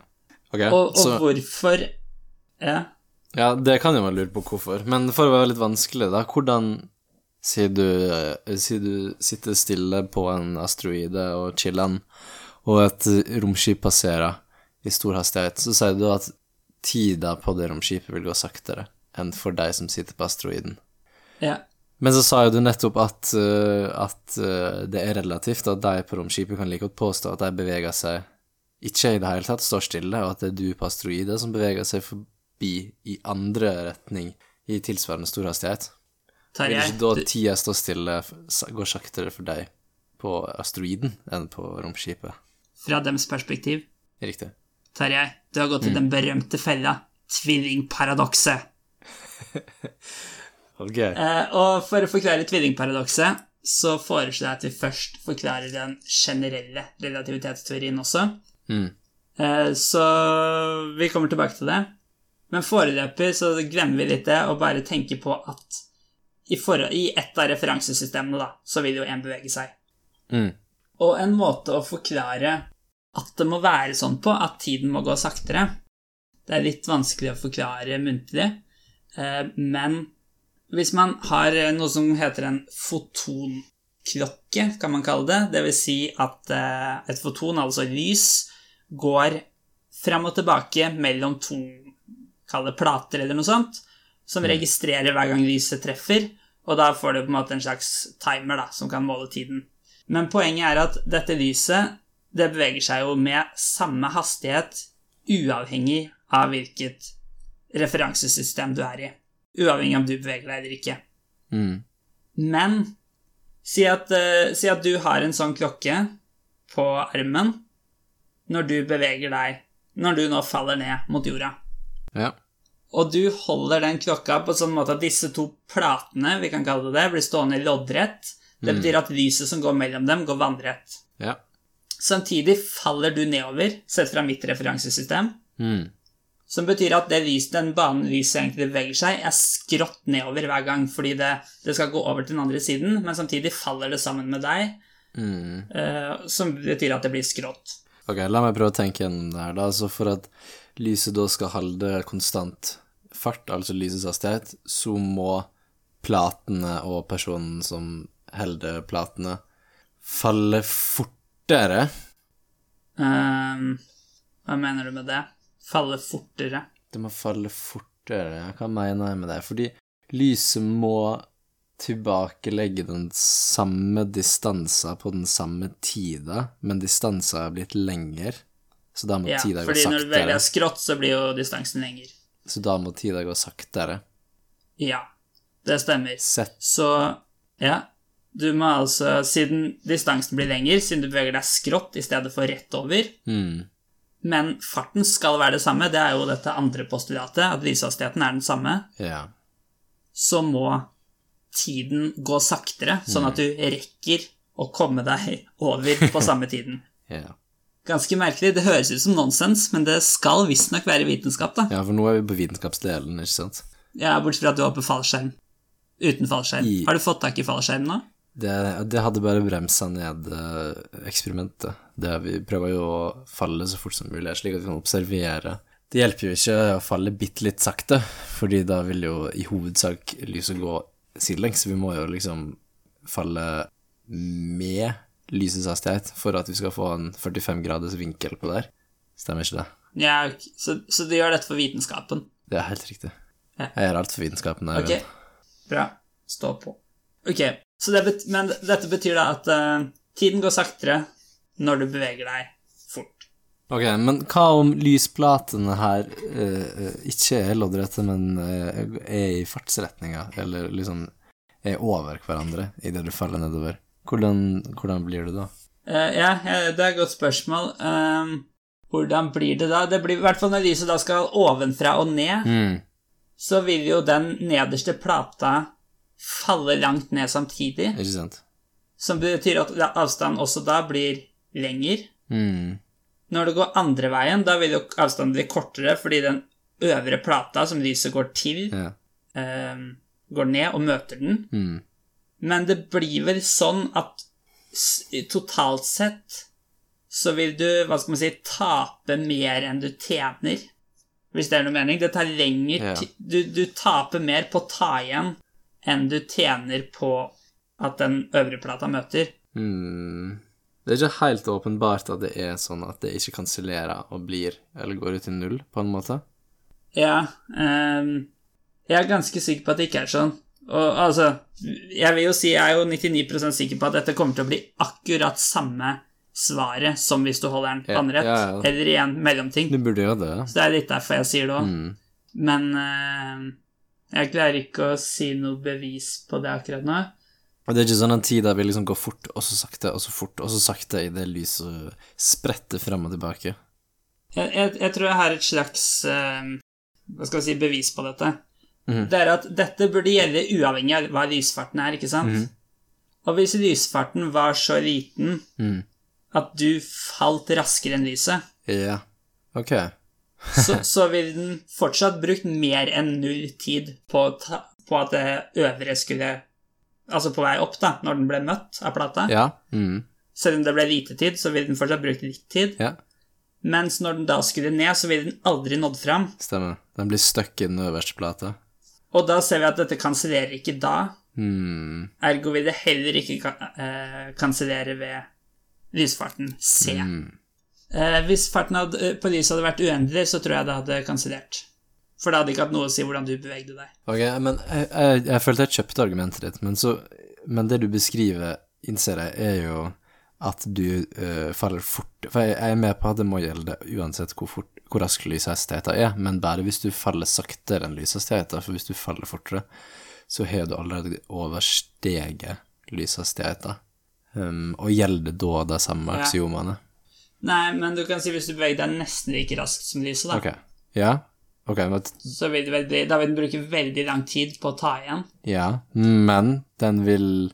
Okay, Og, og så hvorfor Ja. Ja, det kan jo man lure på hvorfor. Men for å være litt vanskelig, da, hvordan Sier du, si du sitter stille på en asteroide og chiller'n, og et romskip passerer i stor hastighet, så sier du at tida på det romskipet vil gå saktere enn for deg som sitter på asteroiden. ja. Men så sa jo du nettopp at, eh, at eh, det er relativt, at de på romskipet kan like godt påstå at de beveger seg ikke i det hele tatt, står stille, og at det er du på asteroide som beveger seg forbi i andre retning i tilsvarende stor hastighet. Vil ikke da du- tida stå stille går saktere for deg på asteroiden enn på romskipet? fra dems perspektiv Riktig. Tarjei, du har gått i den berømte fella. Tvillingparadokset. Ok. Eh, og for å forklare tvillingparadokset, så foreslår jeg at vi først forklarer den generelle relativitetsteorien også. Mm. Eh, så vi kommer tilbake til det. Men foreløpig så glemmer vi litt det og bare tenker på at i, forhold, i ett av referansesystemene, da, så vil jo en bevege seg. Mm. Og en måte å forklare at det må være sånn på, at tiden må gå saktere Det er litt vanskelig å forklare muntlig, eh, men hvis man har noe som heter en fotonklokke, kan man kalle det, det vil si at eh, et foton, altså lys, går fram og tilbake mellom to kall plater eller noe sånt, som registrerer hver gang lyset treffer, og da får du på en måte en slags timer da, som kan måle tiden. Men poenget er at dette lyset det beveger seg jo med samme hastighet uavhengig av hvilket referansesystem du er i. Uavhengig om du beveger deg eller ikke. Mm. Men si at, uh, si at du har en sånn klokke på armen når du beveger deg Når du nå faller ned mot jorda. Ja. Og du holder den klokka på sånn måte at disse to platene, vi kan kalle det blir stående loddrett. Det betyr at lyset som går mellom dem, går vannrett. Ja. Samtidig faller du nedover, sett fra mitt referansesystem. Mm. Som betyr at det lys, den banen lyset egentlig beveger seg, er skrått nedover hver gang, fordi det, det skal gå over til den andre siden, men samtidig faller det sammen med deg, Mm. uh, som betyr at det blir skrått. Ok, la meg prøve å tenke gjennom det her, da. Altså for at lyset da skal holde konstant fart, altså lysets hastighet, så må platene og personen som holder platene, falle fortere. Um, hva mener du med det? Falle fortere? Det må falle fortere. Hva mener jeg med det? Fordi lyset må tilbakelegge den samme distansen på den samme tida, men distansen er blitt lengre, så da må Ja, tida gå fordi når du saktere. velger skrått, så blir jo distansen lenger. Så da må tida gå saktere. Ja, det stemmer. Sett Så ja, du må altså, siden distansen blir lengre, siden du beveger deg skrått i stedet for rett over, mm, men farten skal være det samme, det er jo dette andre postulatet, at lyshastigheten er den samme, Ja. så må tiden gå saktere, sånn at du rekker å komme deg over på samme tiden. Ja. Ganske merkelig, det høres ut som nonsens, men det skal visstnok være vitenskap, da. ja, for nå er vi på vitenskapsdelen, ikke sant? Ja, bortsett fra at du hopper fallskjerm. Uten fallskjerm. I- Har du fått tak i fallskjerm nå? Det, det hadde bare bremsa ned eh, eksperimentet. Det vi prøver jo å falle så fort som mulig, slik at vi kan observere Det hjelper jo ikke å falle bitte litt sakte, fordi da vil jo i hovedsak lyset gå sidelengs. Vi må jo liksom falle med lysets hastighet for at vi skal få en 45 graders vinkel på der. Stemmer ikke det? Ja, okay. så, så du gjør dette for vitenskapen? Det er helt riktig. Ja. Jeg gjør alt for vitenskapen. jeg Ok, vet. bra. Stå på. Ok, så det bet men dette betyr da at uh, tiden går saktere når du beveger deg fort. Ok, men hva om lysplatene her uh, ikke er loddrette, men uh, er i fartsretninga, eller liksom er over hverandre idet du faller nedover? Hvordan, hvordan blir det da? Uh, ja, det er et godt spørsmål. Um, hvordan blir det da? Det blir i hvert fall når lyset da skal ovenfra og ned, Mm. så vil jo den nederste plata falle langt ned samtidig, Ikke sant? som betyr at avstanden også da blir lengre. Mm. Når det går andre veien, da vil jo avstanden bli kortere fordi den øvre plata som lyset går til, Ja. um, går ned og møter den. Mm. Men det blir vel sånn at totalt sett så vil du, hva skal man si, tape mer enn du tjener. Hvis det er noe mening. Det tar lengre Ja. tid du, du taper mer på å ta igjen enn du tjener på at den øvre plata møter. Mm. Det er ikke helt åpenbart at det er sånn at det ikke kansellerer og blir, eller går ut i null, på en måte. Ja, Um, jeg er ganske sikker på at det ikke er sånn. Og altså, jeg vil jo si, jeg er jo 99% sikker på at dette kommer til å bli akkurat samme svaret som hvis du holder den Ja, vannrett, ja, ja. eller i en mellomting. Du burde gjøre det. Så det er litt derfor jeg sier det òg. Mm. Men uh, jeg klarer ikke å si noe bevis på det akkurat nå. Og det er ikke sånn en tid der vi liksom går fort, og så sakte, og så fort, og så sakte i det lyset spretter frem og tilbake. Jeg, jeg, jeg tror jeg har et slags uh, hva skal jeg si, bevis på dette. Mhm. Det er at dette burde gjelde uavhengig av hva lysfarten er, ikke sant? Mm. Og hvis lysfarten var så liten Mm. at du falt raskere enn lyset, Ja. Ok. så, så ville den fortsatt brukt mer enn null tid på, ta, på at det øvre skulle Altså på vei opp, da, når den ble møtt av plata. Ja. Mm. Selv om det ble lite tid, så ville den fortsatt brukt litt tid. Ja. Mens når den da skulle ned, så ville den aldri nådd fram. Stemmer. Den blir stuck i den øverste plata. Og da ser vi at dette kansellerer ikke da. Hmm. Ergo vil det heller ikke ka- eh, kansellere ved lysfarten C. Mm. Eh, hvis farten hadde, eh, på lyset hadde vært uendelig, så tror jeg det hadde kansellert. For det hadde ikke hatt noe å si hvordan du bevegde deg. Ok, men jeg, jeg, jeg følte jeg kjøpte argumentet ditt, men, så, men det du beskriver, innser jeg, er jo at du uh, faller fort For jeg, er med på at det må gjelde uansett hvor, fort, hvor rask lyshastigheten er, men bare hvis du faller saktere enn lyshastigheten, for hvis du faller fortere, så har du allerede oversteget lyshastigheten. Um, og gjelder da de samme Ja. aksiomene? Nei, men du kan si hvis du beveger deg nesten like raskt som lyset, da, Okay. Ja? Ok, men så vil bli, da vil den bruke veldig lang tid på å ta igjen. Ja, men den vil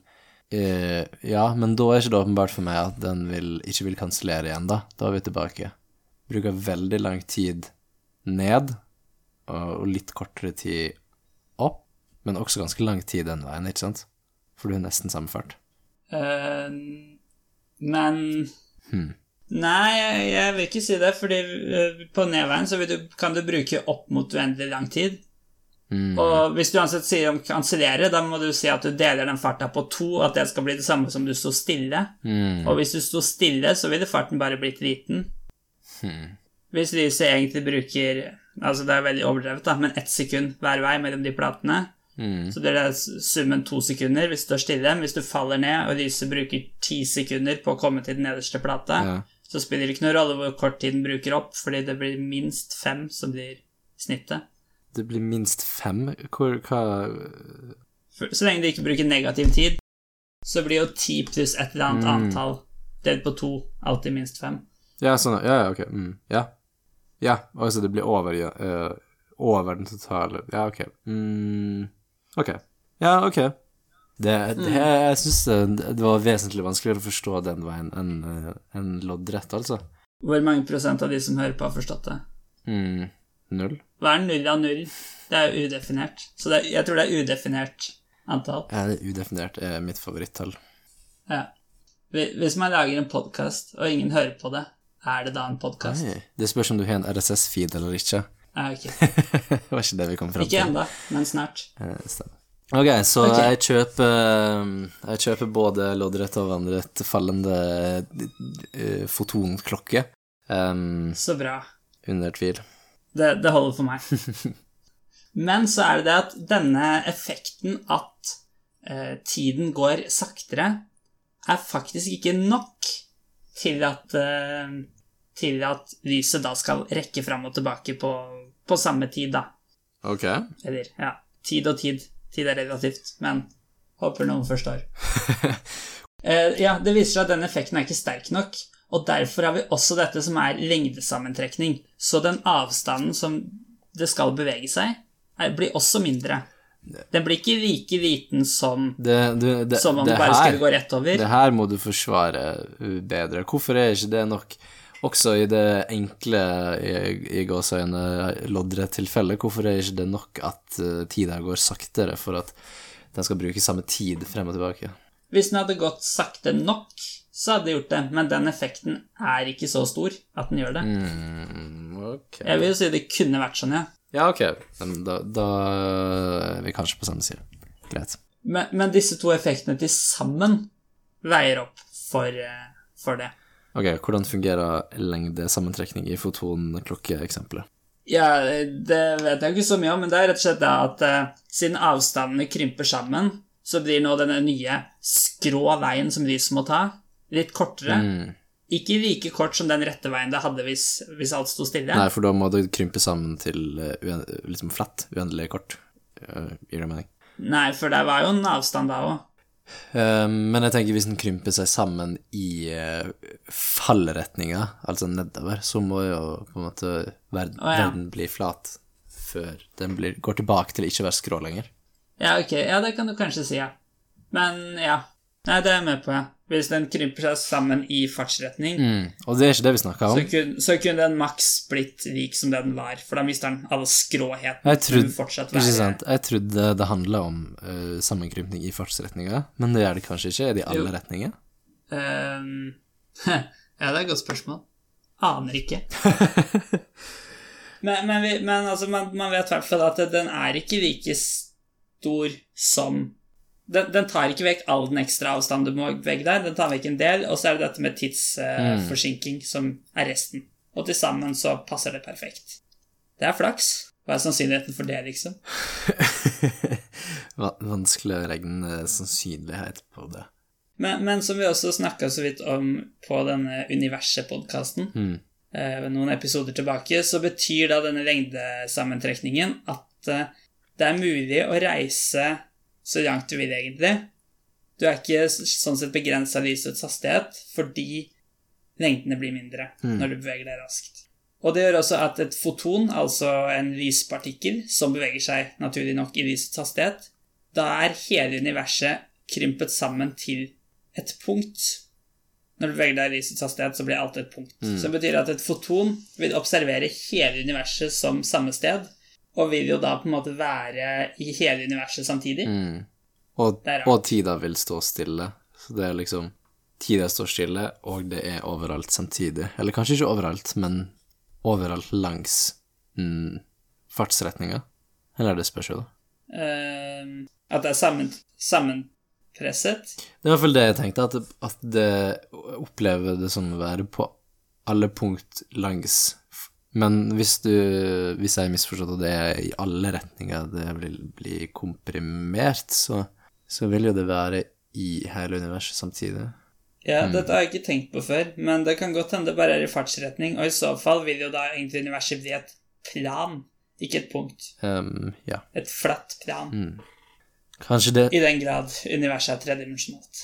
eh, Ja, men da er ikke det åpenbart for meg at den vil, ikke vil kansellere igjen, da. Da er vi tilbake. Bruker veldig lang tid ned, og, og litt kortere tid opp, men også ganske lang tid den veien, ikke sant? For du har nesten samme fart. Uh, men Hmm. Nei, jeg, jeg vil ikke si det, fordi eh, på nedveien så du, kan du bruke opp mot uendelig lang tid. Mm. Og hvis du uansett sier om kansellere, da må du si at du deler den farta på to, at det skal bli det samme som du sto stille. Mm. Og hvis du sto stille, så ville farten bare blitt liten. Hmm. Hvis lyset egentlig bruker Altså, det er veldig overdrevet, da, men ett sekund hver vei mellom de platene, Mm. så blir det summen to sekunder hvis du står stille. Hvis du faller ned, og lyset bruker ti sekunder på å komme til den nederste plata, Ja. så spiller det ikke noen rolle hvor kort tid den bruker opp, fordi det blir minst fem som blir snittet. Det blir minst fem? Hvor, hva så lenge du ikke bruker negativ tid, så blir jo ti pluss et eller annet Mm. antall delt på to alltid minst fem. Ja, sånn, ja, ja, ok. Mm. Ja. Ja, altså det blir over, ja, eh, over den totale Ja, ok. Mm. Ok. Ja, ok. Det, det, jeg syns det, var vesentlig vanskeligere å forstå den veien enn en enn loddrett, altså. Hvor mange prosent av de som hører på, har forstått det? Mm. Null? Hva er null av null? Det er jo udefinert. Så er, jeg tror det er udefinert antall. Ja, det er udefinert er mitt favorittall. Ja. Hvis man lager en podkast, og ingen hører på det, er det da en podkast? Det spørs om du har en RSS-feed eller ikke. Nei, ok. det var ikke det vi kom fram Ikke til. ennå, men snart. Ja. Ok, så okay. Jeg, kjøper, jeg kjøper både loddrett og vannrett fallende eh, fotonklokke. Um, Så bra. under tvil. Det, det holder for meg. Men så er det det at denne effekten at eh, tiden går saktere, er faktisk ikke nok til at, eh, til at lyset da skal rekke fram og tilbake på, på samme tid, da. Ok. Eller, ja, tid og tid. Tid er relativt, men håper noen forstår. Eh, ja, det viser seg at den effekten er ikke sterk nok, og derfor har vi også dette som er lengdesammentrekning. Så den avstanden som det skal bevege seg, er, blir også mindre. Den blir ikke like liten som, Det, du, det, som om det, bare her, skulle gå rett over. det her må du forsvare bedre. Hvorfor er ikke det nok? Også i det enkle i, i gåseøyne loddrett-tilfellet, hvorfor er ikke det nok at uh, tida går saktere for at den skal bruke samme tid frem og tilbake? Hvis den hadde gått sakte nok, så hadde det gjort det, men den effekten er ikke så stor at den gjør det. Mm, okay. Jeg vil jo si det kunne vært sånn, ja. Ja, ok. Men da, da er vi kanskje på samme side. Greit. Men, men disse to effektene til sammen veier opp for, eh, for det. Ok, hvordan fungerer lengdesammentrekning i fotonklokkeeksempelet? Ja, det vet jeg ikke så mye om, men det er rett og slett at eh, siden avstandene krymper sammen, så blir nå denne nye skrå veien som de som må ta, litt kortere. Mm. Ikke like kort som den rette veien det hadde hvis, hvis alt sto stille. Nei, for da må det krympe sammen til uh, liksom flatt, uendelig kort. Uh, gir det mening? Nei, for det var jo en avstand da òg. Uh, men jeg tenker hvis den krymper seg sammen i uh, fallretninga, altså nedover, så må jo på en måte verden, oh, ja. verden bli flat før den blir, går tilbake til ikke å være skrå lenger. Ja, ok, ja, det kan du kanskje si, ja. Men ja. Nei, det er jeg med på, ja. Hvis den krymper seg sammen i fartsretning, Mm. Og det er ikke det vi snakker om. så, kunne, så kunne den maks blitt lik som det den var, for da mister den all skråheten. Jeg trodde- men være. Ikke sant? Jeg trodde det handla om uh, sammenkrympning i fartsretninga, men det gjør det kanskje ikke? Er det i alle Jo. retninger? Ehm, ja, det er et godt spørsmål. Aner ikke. men, men, vi, men altså, man, man vet i hvert fall at den er ikke like stor som den, den tar ikke vekk all den ekstra avstanden du må vegge deg, den tar vekk en del, og så er det dette med tidsforsinking som er resten. Og til sammen så passer det perfekt. Det er flaks. Hva er sannsynligheten for det, liksom? Vanskelig å regne sannsynlighet på det. Men, men som vi også snakka så vidt om på denne Universet-podkasten, Mm. eh, noen episoder tilbake, så betyr da denne lengdesammentrekningen at eh, det er mulig å reise så langt du vil, egentlig. Du er ikke sånn sett begrensa av lysets hastighet fordi lengdene blir mindre når du beveger deg raskt. Og det gjør også at et foton, altså en lyspartikkel, som beveger seg naturlig nok i lysets hastighet, da er hele universet krympet sammen til et punkt. Når du beveger deg i lysets hastighet, så blir alt et punkt. Så det betyr at et foton vil observere hele universet som samme sted, og vil jo da på en måte være i hele universet samtidig. Mm. Og, og tida vil stå stille. Så det er liksom Tida står stille, og det er overalt samtidig. Eller kanskje ikke overalt, men overalt langs mm, fartsretninga. Eller det spørs jo, da. Uh, at det er sammen, sammenpresset. Det er i hvert fall det jeg tenkte, at, at det opplever det som å være på alle punkt langs Men hvis du Hvis jeg har misforstått og det er i alle retninger det vil bli komprimert, så, så vil jo det være i hele universet samtidig. Ja, Mm. dette har jeg ikke tenkt på før, men det kan godt hende det bare er i fartsretning, og i så fall vil jo da egentlig universet bli et plan, ikke et punkt. Um, ja. Et flatt plan. Mm. Kanskje det I den grad universet er tredimensjonalt.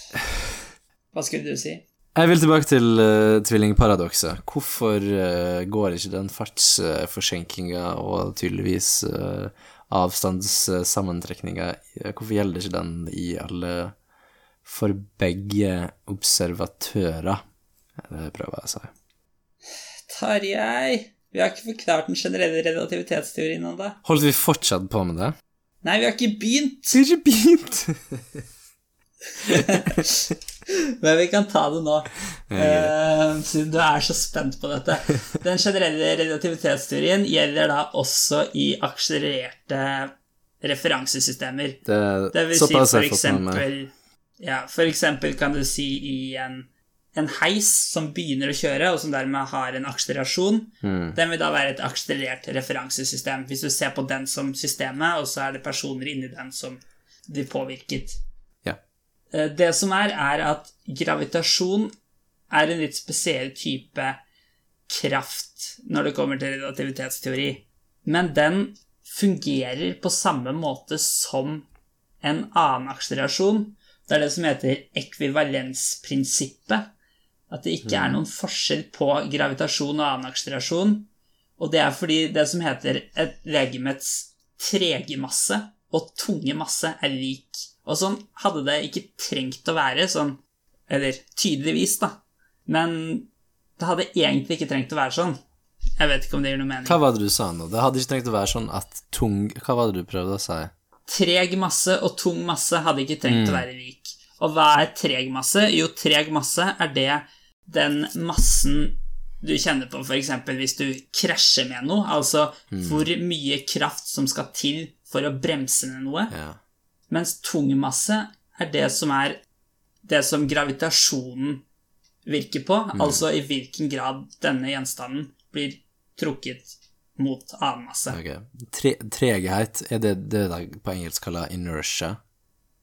Hva skulle du si? Jeg vil tilbake til uh, tvillingparadokset. Hvorfor uh, går ikke den fartsforskjenkinga og tydeligvis uh, avstandssammentrekninga Hvorfor gjelder ikke den i alle For begge observatører? Det prøver jeg å si. Tarjei, vi har ikke forklart den generelle relativitetsteorien ennå. Holdt vi fortsatt på med det? Nei, vi har ikke begynt! Vi har ikke begynt! Men vi kan ta det nå, uh, siden du er så spent på dette. Den generelle relativitetsteorien gjelder da også i akselererte referansesystemer. Det, Det vil si for eksempel Ja, for eksempel kan du si i en, en heis som begynner å kjøre, og som dermed har en akselerasjon. Mm. Den vil da være et akselerert referansesystem, hvis du ser på den som systemet, og så er det personer inni den som blir påvirket. Eh, Det som er, er at gravitasjon er en litt spesiell type kraft når det kommer til relativitetsteori. Men den fungerer på samme måte som en annen akselerasjon. Det er det som heter ekvivalensprinsippet. At det ikke er noen forskjell på gravitasjon og annen akselerasjon. Og det er fordi det som heter et legemets trege masse og tunge masse er lik. Og sånn hadde det ikke trengt å være sånn, eller tydeligvis, da. Men det hadde egentlig ikke trengt å være sånn. Jeg vet ikke om det gir noe mening. Hva var det du sa nå? Det hadde ikke trengt å være sånn at tung Hva var det du prøvde å si? Treg masse og tung masse hadde ikke trengt å være lik. Og hva er treg masse? Jo, treg masse er det den massen du kjenner på f.eks. hvis du krasjer med noe, altså hvor mye kraft som skal til for å bremse ned noe. Ja. Mens tungmasse er det som er det som gravitasjonen virker på, altså i hvilken grad denne gjenstanden blir trukket mot annen masse. Ok. Tre, treghet, er det det de på engelsk kaller inertia?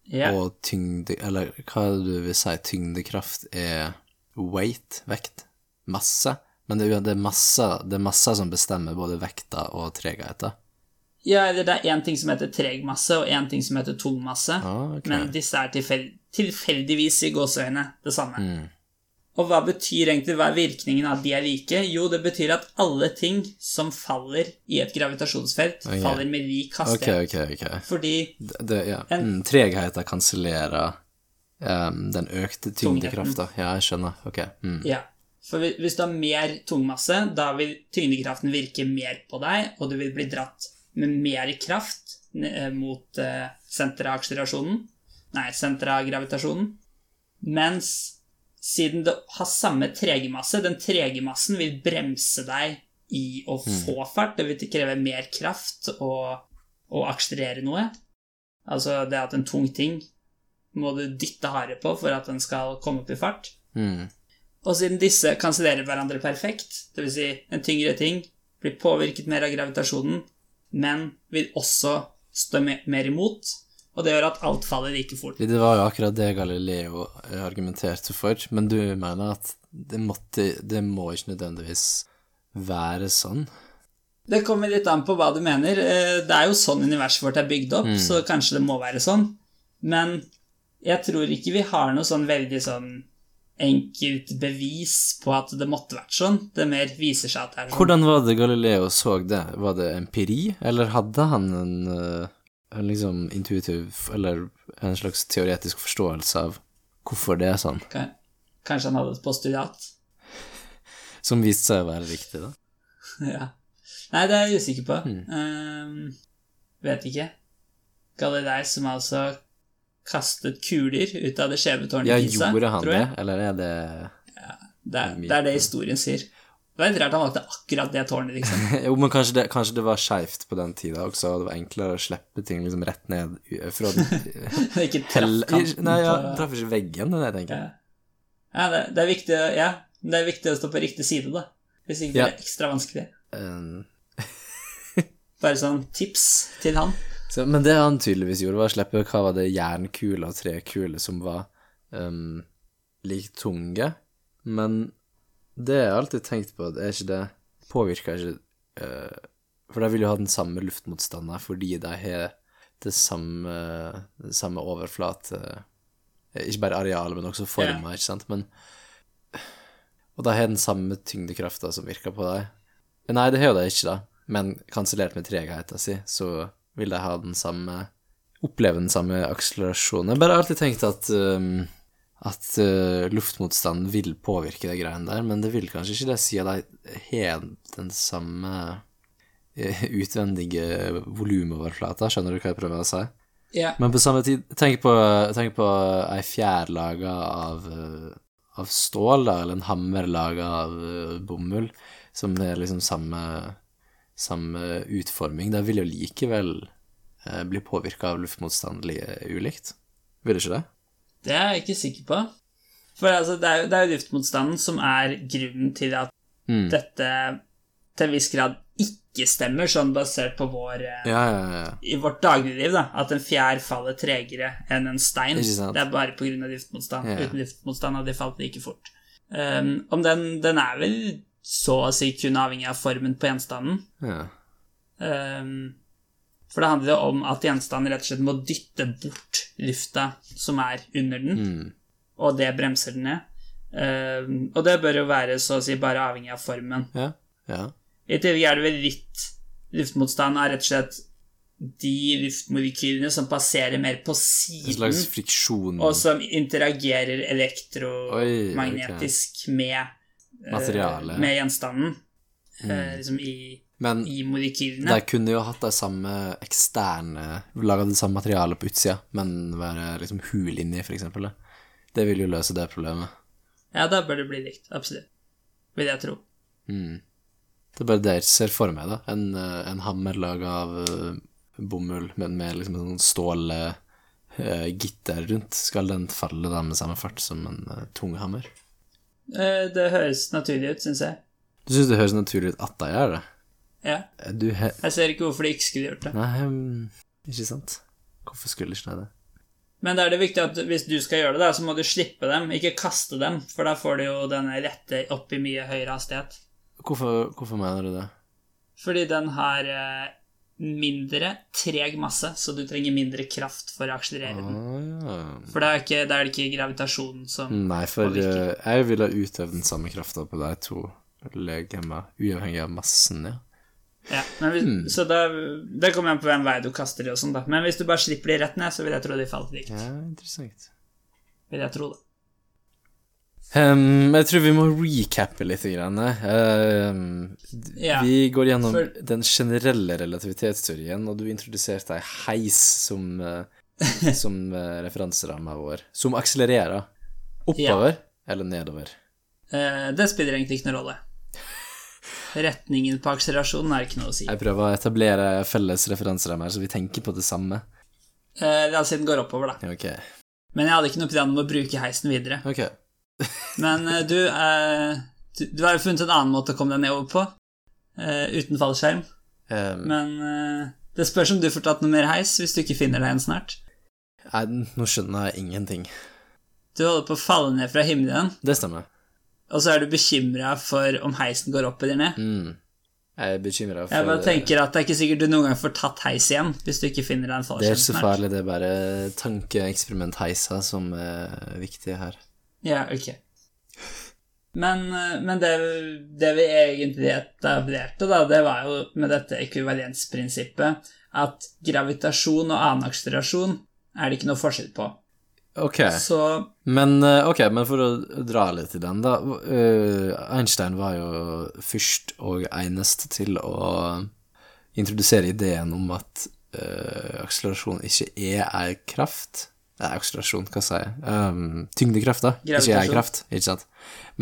Yeah. Og tyngde Eller hva er det du vil si tyngdekraft er weight, vekt, masse? Men det, er det, er masse, det er masse som bestemmer både vekta og tregheten. Ja, eller det er én ting som heter treg masse, og én ting som heter tung masse. Ah, okay. Men disse er tilfell tilfeldigvis i gåseøyne det samme. Mm. Og hva betyr egentlig hva er virkningen av at de er like? Jo, det betyr at alle ting som faller i et gravitasjonsfelt, okay. faller med lik hastighet. ok, ok. Fordi Det, det, ja. En- Mm, tregheten kansellerer um, den økte tyngdekrafta. Ja, jeg skjønner. Ok. Mm. Ja. For hvis du har mer tungmasse, da vil tyngdekraften virke mer på deg, og du vil bli dratt med mer kraft eh, mot eh, senteret av akselerasjonen. Nei, senteret av gravitasjonen. Mens siden det har samme tregemasse, den tregemassen vil bremse deg i å få fart. Det vil kreve mer kraft å, å akselerere noe. Altså det at en tung ting må du dytte hardere på for at den skal komme opp i fart. Mm. Og siden disse kansellerer hverandre perfekt, dvs. Si en tyngre ting blir påvirket mer av gravitasjonen, men vil også stå mer imot, og det gjør at alt faller like fort. Det var jo akkurat det Galileo eh, argumenterte for, men du mener at det, måtte, det må ikke nødvendigvis være sånn? Det kommer litt an på hva du mener. Eh, Det er jo sånn universet vårt er bygd opp, så kanskje det må være sånn. Men jeg tror ikke vi har noe sånn veldig sånn enkelt bevis på at det måtte vært sånn. Det mer viser seg at det er sånn. Hvordan var det Galileo så det? Var det empiri, eller hadde han en, eh, en liksom intuitiv, eller en slags teoretisk forståelse av hvorfor det er sånn, Ka- Kanskje han hadde et postulat? som viste seg å være riktig, da? Ja. Nei, det er jeg usikker på. Hmm. Um, vet ikke. Galilei som altså kastet kuler ut av det skjeve tårnet Ja, i Pisa, gjorde han tror det, eller er det Det er, det er det historien sier. Det var litt rart han valgte akkurat det tårnet, liksom. Jo, men kanskje det, kanskje det var skeivt på den tida også, og det var enklere å slippe ting liksom rett ned fra ikke traff kanten Nei, ja, traff ikke veggen, det er det jeg tenker. Ja, ja det, det er viktig Ja, det er viktig å stå på riktig side, da. Hvis ikke Ja. blir det ekstra vanskelig. Um, Bare sånn tips til han. Så, men det han tydeligvis gjorde, var å slippe hva var det jernkule og trekuler som var um, like tunge. Men det har jeg alltid tenkt på, er ikke det Påvirker ikke uh, For de vil jo ha den samme luftmotstanden fordi de har det samme, det samme overflate Ikke bare arealet, men også former, ikke sant? Men Og de har den samme tyngdekrafta som virker på dem. Nei, det har jo de ikke, da. Men kansellert med tregheten si, så vil de ha den samme Oppleve den samme akselerasjonen. Jeg bare har alltid tenkt at um, at uh, luftmotstanden vil påvirke de greiene der, men det vil kanskje ikke det, siden de har den samme uh, utvendige volumoverflata. Skjønner du hva jeg prøver å si? Ja. Men på samme tid, tenk på, tenk på ei fjær laga av, eh, av stål, da, eller en hammer laga av eh, bomull, som er liksom samme, samme utforming. Det vil jo likevel eh, bli påvirka av luftmotstand ulikt. Vil det ikke det? Det er jeg ikke sikker på. For altså, det er jo det er jo luftmotstanden som er grunnen til at Mm. dette til en viss grad ikke stemmer, sånn basert på vår eh, Ja, ja, ja. i vårt dagligliv, da, at en fjær faller tregere enn en stein. Det er bare pga. luftmotstand. Uten luftmotstand hadde de falt like fort. Um, om den, den er vel så å si kun avhengig av formen på gjenstanden. ja. Um, for det handler jo om at gjenstanden rett og slett må dytte bort lufta som er under den, Mm. og det bremser den ned. Um, og det bør jo være så å si bare avhengig av formen. ja. ja. I tillegg er det vel litt luftmotstand av rett og slett de luftmolekylene som passerer mer på En siden, og som interagerer elektromagnetisk med eh, Materiale. Med gjenstanden. eh, liksom i, Men i molekylene. de kunne jo hatt de samme eksterne Laga det samme materialet på utsida, men være liksom hul inni, for eksempel. Det vil jo løse det problemet. Ja, da bør det bli likt. Absolutt. Vil jeg tro. Mm. Det er bare det jeg ser for meg, da. En, eh, en hammer laga av eh, bomull, men med liksom en sånn stålgitter rundt. Skal den falle da med samme fart som en eh, tung hammer? Eh, det høres naturlig ut, syns jeg. Du syns det høres naturlig ut at de gjør det? Ja. Eh. Jeg ser ikke hvorfor de ikke skulle gjort det. Nei, mm, ikke sant? Hvorfor skulle ikke de det? Men da er det viktig at hvis du skal gjøre det, så må du slippe dem, ikke kaste dem, for da får du jo denne rette opp i mye høyere hastighet. Hvorfor, hvorfor mener du det? Fordi den har eh, mindre treg masse, så du trenger mindre kraft for å akselerere den. Ah, ja. For da er, ikke, da er det ikke gravitasjonen som Nei, for påvirker. eh, jeg ville utøvd den samme krafta på de to legemer, uavhengig av massen, ja. Ja, men hvis, Hmm. Så da, det kommer an på hvem vei du kaster de og sånn, da. Men hvis du bare slipper de rett ned, så vil jeg tro de faller likt. Ja, interessant. Vil jeg tro det. Ehm, jeg tror vi må recappe litt. Grann. Ehm, d- vi går gjennom for- den generelle relativitetsteorien, og du introduserte ei heis som, eh, som uh, referanseramma vår. Som akselererer. Oppover eller nedover? Uh, det spiller egentlig ikke noen rolle. Retningen på akselerasjonen er ikke noe å si. Jeg prøver å etablere felles referanserammer, så vi tenker på det samme. Uh, La oss si den går oppover, da. Okay. Ok. Men jeg hadde ikke noe plan om å bruke heisen videre. ok. Men eh, du, eh, du, du har jo funnet en annen måte å komme deg nedover på, eh, uten fallskjerm. Um, Men det spørs om du får tatt noe mer heis hvis du ikke finner deg en snart. nei, nå skjønner jeg ingenting. Du holder på å falle ned fra himmelen, Det stemmer. og så er du bekymra for om heisen går opp eller ned. Mm. Jeg er bekymra for Jeg bare tenker at det er ikke sikkert du noen gang får tatt heis igjen hvis du ikke finner deg en fallskjerm snart. Det er ikke så farlig, det er bare tankeeksperimentheiser som er viktige her. Ja, ok. Men, eh, men det, det vi egentlig etablerte, da, det var jo med dette ekvivalensprinsippet at gravitasjon og annen akselerasjon er det ikke noe forskjell på. Ok, Så men, eh, ok, men for å dra litt i den, da. eh, Einstein var jo først og eneste til å introdusere ideen om at akselerasjon ikke er ei kraft. Nei, akselerasjon, hva sier jeg? Um, tyngdekraft, da. Ikke jeg-kraft, ikke sant?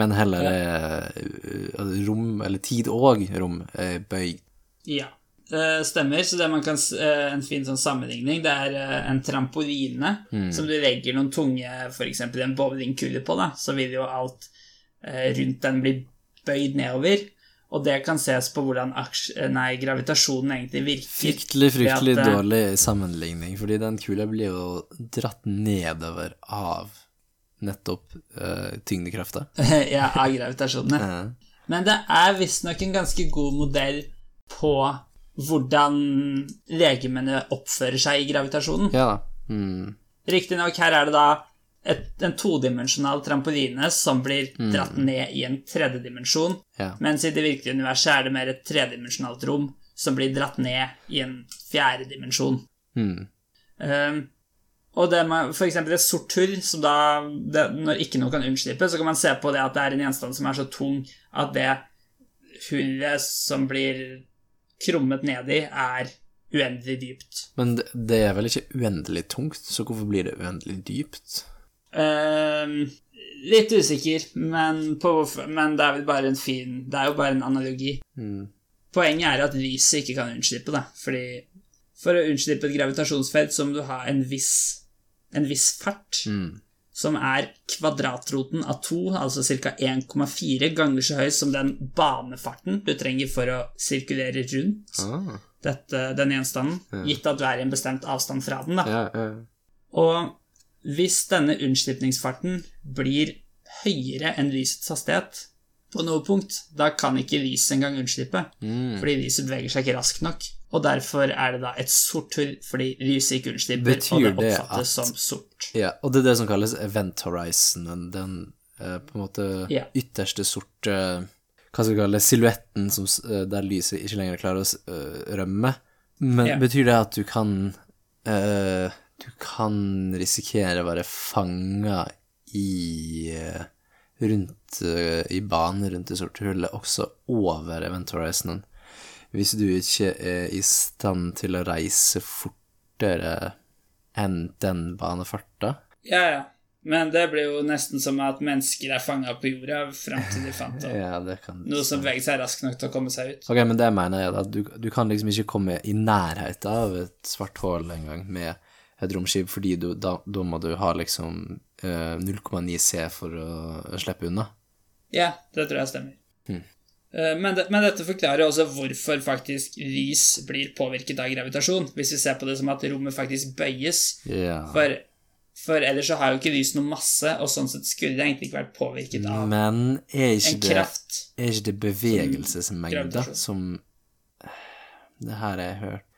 Men heller ja. eh, rom, eller tid og rom, bøy. bøyd. ja, det stemmer. Så det man kan eh, En fin sånn sammenligning, det er eh, en trampoline som du legger noen tunge, f.eks. en bowlingkule på, da, så vil jo alt eh, rundt den bli bøyd nedover. Og det kan ses på hvordan nei, gravitasjonen egentlig virker. Fryktelig, fryktelig at, eh, dårlig sammenligning, fordi den kula blir jo dratt nedover av nettopp uh, tyngdekrafta. ja, av gravitasjonen. ja. Men det er visstnok en ganske god modell på hvordan legemene oppfører seg i gravitasjonen. ja. Mm. Riktignok, her er det da et, en todimensjonal trampoline som blir dratt ned i en tredje dimensjon, Ja. mens i det virkelige universet er det mer et tredimensjonalt rom som blir dratt ned i en fjerde dimensjon. Mm. Um, og det med eksempel et sort hull, som da det, Når ikke noe kan unnslippe, så kan man se på det at det er en gjenstand som er så tung at det hullet som blir krummet ned i, er uendelig dypt. Men det, det er vel ikke uendelig tungt, så hvorfor blir det uendelig dypt? Ehm, litt usikker, men, på, men det er vel bare en fin Det er jo bare en analogi. Mm. Poenget er at lyset ikke kan unnslippe da. fordi for å unnslippe et gravitasjonsfelt så må du ha en viss, en viss fart, Mm. som er kvadratroten av to, altså ca. 1,4 ganger så høy som den banefarten du trenger for å sirkulere rundt Ah. dette, den gjenstanden, gitt at du er i en bestemt avstand fra den. da. Ja, ja. Og hvis denne unnslipningsfarten blir høyere enn lysets hastighet på noe punkt, da kan ikke lyset engang unnslippe, Mm. fordi lyset beveger seg ikke raskt nok. Og derfor er det da et sort hull fordi lyset ikke unnslipper, Betyr og det det oppfattes at- som sort. ja. Og det er det som kalles event horizonen, den eh, på en måte Ja. ytterste sorte Hva skal vi kalle det, silhuetten som, eh, der lyset ikke lenger klarer å eh, rømme. Men Ja. betyr det at du kan eh, Du kan risikere å være fanga i eh, rundt eh, i banen rundt det sorte hullet, også over event horizonen. Hvis du ikke er i stand til å reise fortere enn den banefarta. Ja, ja. Men det blir jo nesten som at mennesker er fanga på jorda fram til de fant opp Ja, det kan noe som beveger seg raskt nok til å komme seg ut. Ok, men det mener jeg da, du, du kan liksom ikke komme i nærheten av et svart hull engang med et romskip, fordi du, da, da må du ha liksom eh, 0,9 C for å slippe unna. Ja, det tror jeg stemmer. Hmm. Men, det, men dette forklarer også hvorfor faktisk lys blir påvirket av gravitasjon, hvis vi ser på det som at rommet faktisk bøyes. Yeah. For, for ellers så har jo ikke lys noe masse, og sånn sett skulle det egentlig ikke vært påvirket av Men er ikke en det, kraft. er ikke det bevegelsesmengde som, som Det her har jeg hørt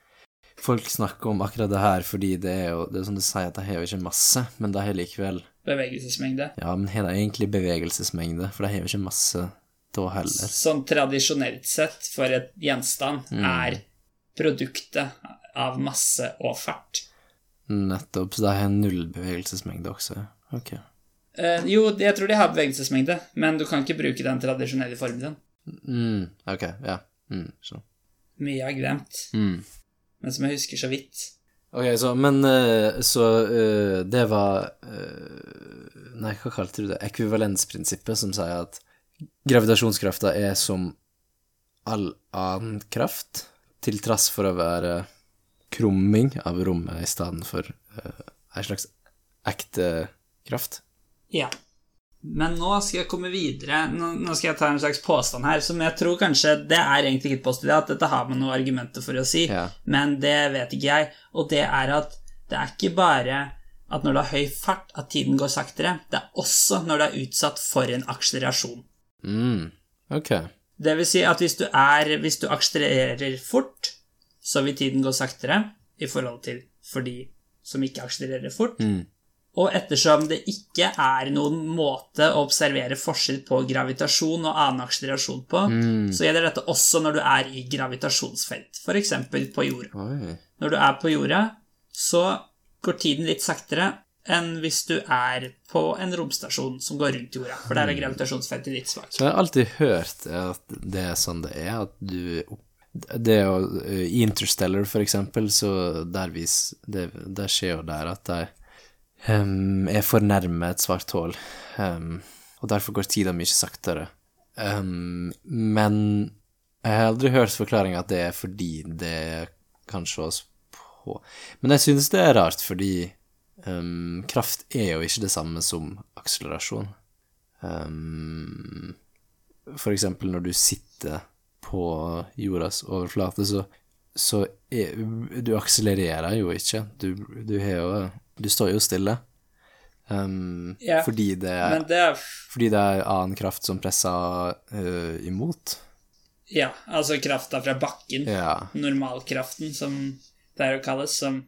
Folk snakker om akkurat det her fordi det er jo Det er som du sier, at de har jo ikke masse, men de har likevel Bevegelsesmengde. Ja, men har de egentlig bevegelsesmengde? For de har jo ikke masse da heller. Sånn tradisjonelt sett for et gjenstand mm. er produktet av masse og fart. Nettopp, så de har null bevegelsesmengde også. Ok. Eh, jo, jeg tror de har bevegelsesmengde, men du kan ikke bruke den tradisjonelle formelen. Mm, ok, ja. Mm, så. Mye er glemt, Mm. Men som jeg husker så vidt. Ok, så, men eh, så eh, det var eh, Nei, hva kalte du det? Ekvivalensprinsippet, som sier at gravitasjonskrafta er som all annen kraft, til trass for å være krumming av rommet i stedet for ei slags ekte kraft. Ja. Men nå skal jeg komme videre. Nå, skal jeg ta en slags påstand her, som jeg tror kanskje Det er egentlig ikke et postulat, dette har man noen argumenter for å si, Ja. men det vet ikke jeg. Og det er at det er ikke bare at når du har høy fart, at tiden går saktere. Det er også når du er utsatt for en akselerasjon. Mm, ok. Det vil si at hvis du, er, hvis du akselererer fort, så vil tiden gå saktere i forhold til for de som ikke akselererer fort. Mm. Og ettersom det ikke er noen måte å observere forskjell på gravitasjon og annen akselerasjon på, så gjelder dette også når du er i gravitasjonsfelt, f.eks. på jorda. Oi. Når du er på jorda, så går tiden litt saktere enn hvis du er på en romstasjon som går rundt jorda, for der er gravitasjonsfeltet litt svakt. Så jeg har alltid hørt at det er sånn det er, at du det å, I Interstellar, for eksempel, så der, vis, det, der skjer jo der at de em, er for nærme et svart hull, um, og derfor går tida mye saktere. Um, men jeg har aldri hørt forklaringa at det er fordi det kan sjås på Men jeg synes det er rart, fordi kraft er jo ikke det samme som akselerasjon. Um, for eksempel når du sitter på jordas overflate, så, så er, du akselererer jo ikke. Du, du, har jo, du står jo stille. Um, Ja, fordi, det det er fordi det er annen kraft som presser uh, imot. Ja, altså krafta fra bakken. Ja. Normalkraften, som det er å kalles, som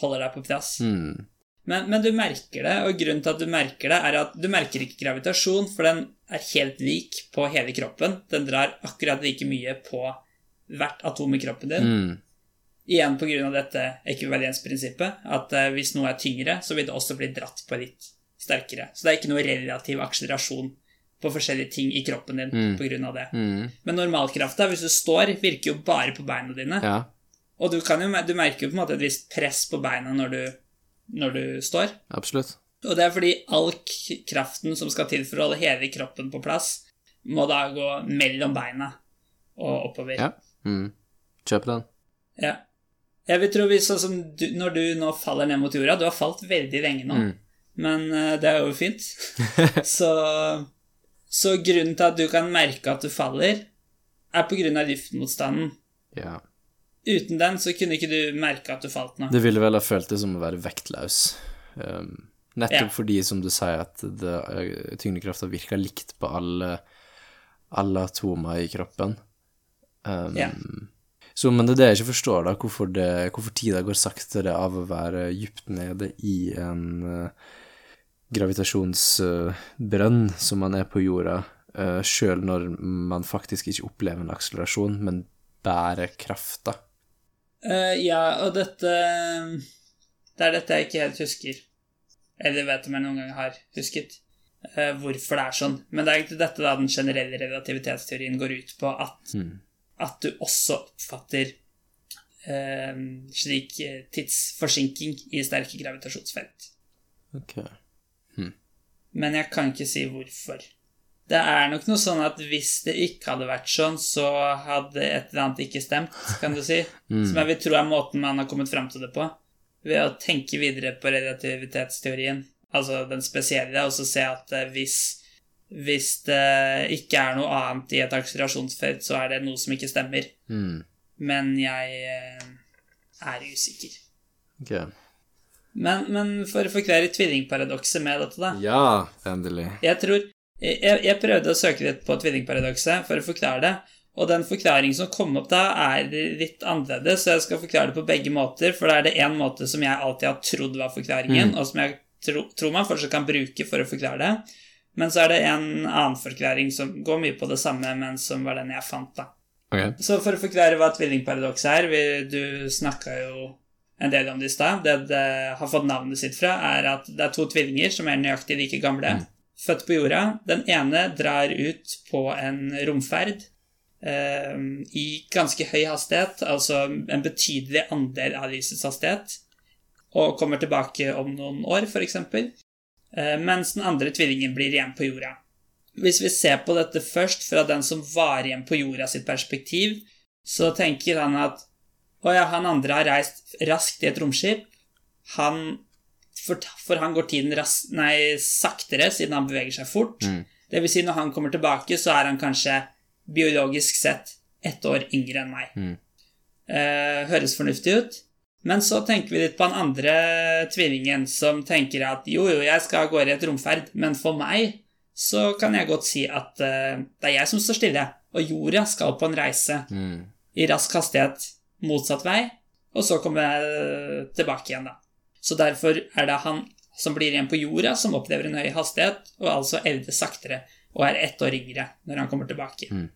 holder deg på plass. Mm. Men, men du merker det, og grunnen til at du merker det, er at du merker ikke gravitasjon, for den er helt lik på hele kroppen. Den drar akkurat like mye på hvert atom i kroppen din. Mm. Igjen av dette ekvivalensprinsippet, at eh, hvis noe er tyngre, så vil det også bli dratt på litt sterkere. Så det er ikke noe relativ akselerasjon på forskjellige ting i kroppen din Mm. av det. Mm. Men normalkrafta, hvis du står, virker jo bare på beina dine. Ja. Og du, kan jo, du merker jo på en måte et visst press på beina når du, når du står. Absolutt. Og det er fordi all kraften som skal til for å holde hele kroppen på plass, må da gå mellom beina og oppover. Ja. Mm. Kjøper den. Ja. Jeg vil tro hvis sånn som du, når du nå faller ned mot jorda Du har falt veldig lenge nå, Mm. men uh, det er jo fint. så, så grunnen til at du kan merke at du faller, er på grunn av luftmotstanden. Ja. Uten den så kunne ikke du merke at du falt nå. Det ville vel ha følt det som å være vektløs. Um, nettopp Ja. fordi, som du sier, at eh, tyngdekrafta virker likt på alle, alle atomer i kroppen. Um, Ja. Så, men det er det jeg ikke forstår, da, hvorfor, det, hvorfor tida går saktere av å være dypt nede i en uh, gravitasjonsbrønn som man er på jorda, uh, sjøl når man faktisk ikke opplever en akselerasjon, men bærer krafta. Uh, ja, og dette Det er dette jeg ikke helt husker. Eller vet om jeg noen gang har husket. eh, hvorfor det er sånn. Men det er egentlig dette da den generelle relativitetsteorien går ut på. At, Mm. At du også oppfatter eh, slik eh, tidsforsinking i sterke gravitasjonsfelt. Ok. Men jeg kan ikke si hvorfor. Det er nok noe sånn at hvis det ikke hadde vært sånn, så hadde et eller annet ikke stemt, kan du si. Som jeg vil tro er måten man har kommet fram til det på. Ved å tenke videre på relativitetsteorien, altså den spesielle, og så se at eh, hvis, hvis det ikke er noe annet i et akselerasjonsfelt, så er det noe som ikke stemmer. Mm. Men jeg eh, er usikker. Okay. Men, men for å forklare tvillingparadokset med dette, da. Ja, endelig. Jeg tror jeg, jeg prøvde å søke litt på tvillingparadokset for å forklare det, og den forklaringen som kom opp da, er litt annerledes, så jeg skal forklare det på begge måter, for da er det én måte som jeg alltid har trodd var forklaringen, og som jeg tro, tror man fortsatt kan bruke for å forklare det, men så er det en annen forklaring som går mye på det samme, men som var den jeg fant, da. Okay. Så for å forklare hva tvillingparadokset er vi, Du snakka jo en del om det i stad. Det det har fått navnet sitt fra, er at det er to tvillinger som er nøyaktig like gamle. Født på jorda. Den ene drar ut på en romferd eh, i ganske høy hastighet, altså en betydelig andel av lysets hastighet, og kommer tilbake om noen år, f.eks. Eh, mens den andre tvillingen blir igjen på jorda. Hvis vi ser på dette først fra den som var igjen på jorda sitt perspektiv, så tenker han at å ja, han andre har reist raskt i et romskip. Han For, for han går tiden ras, nei, saktere siden han beveger seg fort. Mm. Det vil si, når han kommer tilbake, så er han kanskje biologisk sett ett år yngre enn meg. Mm. Eh, høres fornuftig ut. Men så tenker vi litt på den andre tvillingen som tenker at jo, jo, jeg skal av gårde i et romferd, men for meg så kan jeg godt si at uh, det er jeg som står stille, og jorda skal på en reise Mm. i rask hastighet motsatt vei, og så kommer jeg tilbake igjen, da. Så derfor er det han som blir igjen på jorda, som opplever en høy hastighet, og altså eldes saktere, og er ett år yngre når han kommer tilbake. Mm.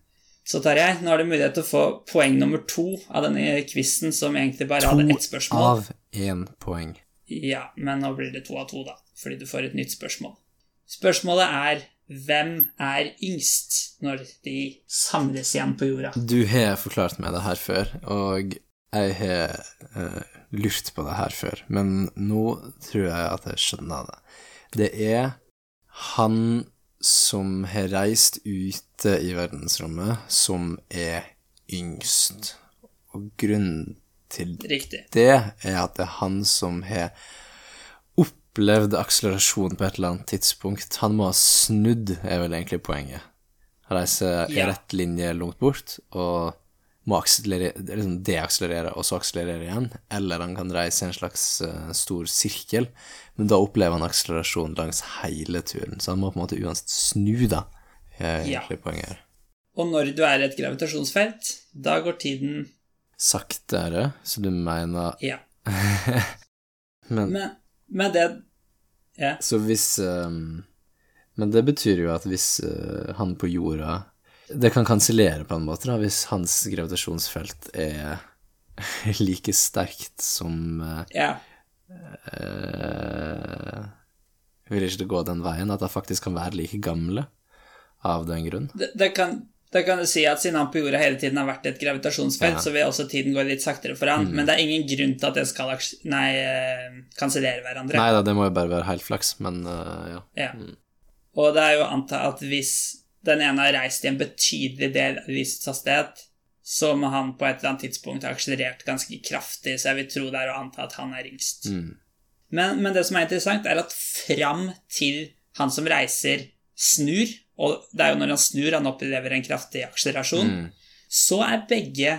Så Tarjei, nå har du mulighet til å få poeng nummer to av denne quizen, som egentlig bare hadde ett spørsmål. To av én poeng. Ja, men nå blir det to av to, da, fordi du får et nytt spørsmål. Spørsmålet er hvem er yngst når de samles igjen på jorda? Du har forklart meg det her før, og jeg har uh, lurt på det her før, men nå tror jeg at jeg skjønner det. Det er han som har reist ute i verdensrommet, som er yngst. Og grunnen til Riktig. det er at det er han som har opplevd akselerasjon på et eller annet tidspunkt. Han må ha snudd, er vel egentlig poenget. Han reiser i Ja. rett linje langt bort og må liksom deakselerere og så akselerere igjen. Eller han kan reise i en slags uh, stor sirkel, men da opplever han akselerasjon langs hele turen. Så han må på en måte uansett snu, da. er Ja. Og når du er i et gravitasjonsfelt, da går tiden Saktere, så du mener Ja. Men Men, men det Ja. Så hvis um, Men det betyr jo at hvis uh, han på jorda Det kan kansellere på en måte, da, hvis hans gravitasjonsfelt er like sterkt som uh, ja. Vil ikke det gå den veien, at de faktisk kan være like gamle av den grunn? Det, det, kan, Da kan du si at siden han på jorda hele tiden har vært et gravitasjonsfelt, Ja. så vil også tiden gå litt saktere for han, men det er ingen grunn til at det skal nei, eh, kansellere hverandre. Nei da, det må jo bare være helt flaks, men uh, ja. Ja. Og det er jo å anta at hvis den ene har reist i en betydelig del av lysets hastighet, så må han på et eller annet tidspunkt ha akselerert ganske kraftig, så jeg vil tro det er å anta at han er yngst. Mm. Men, men det som er interessant, er at fram til han som reiser, snur, og det er jo når han snur han opplever en kraftig akselerasjon, Mm. så er begge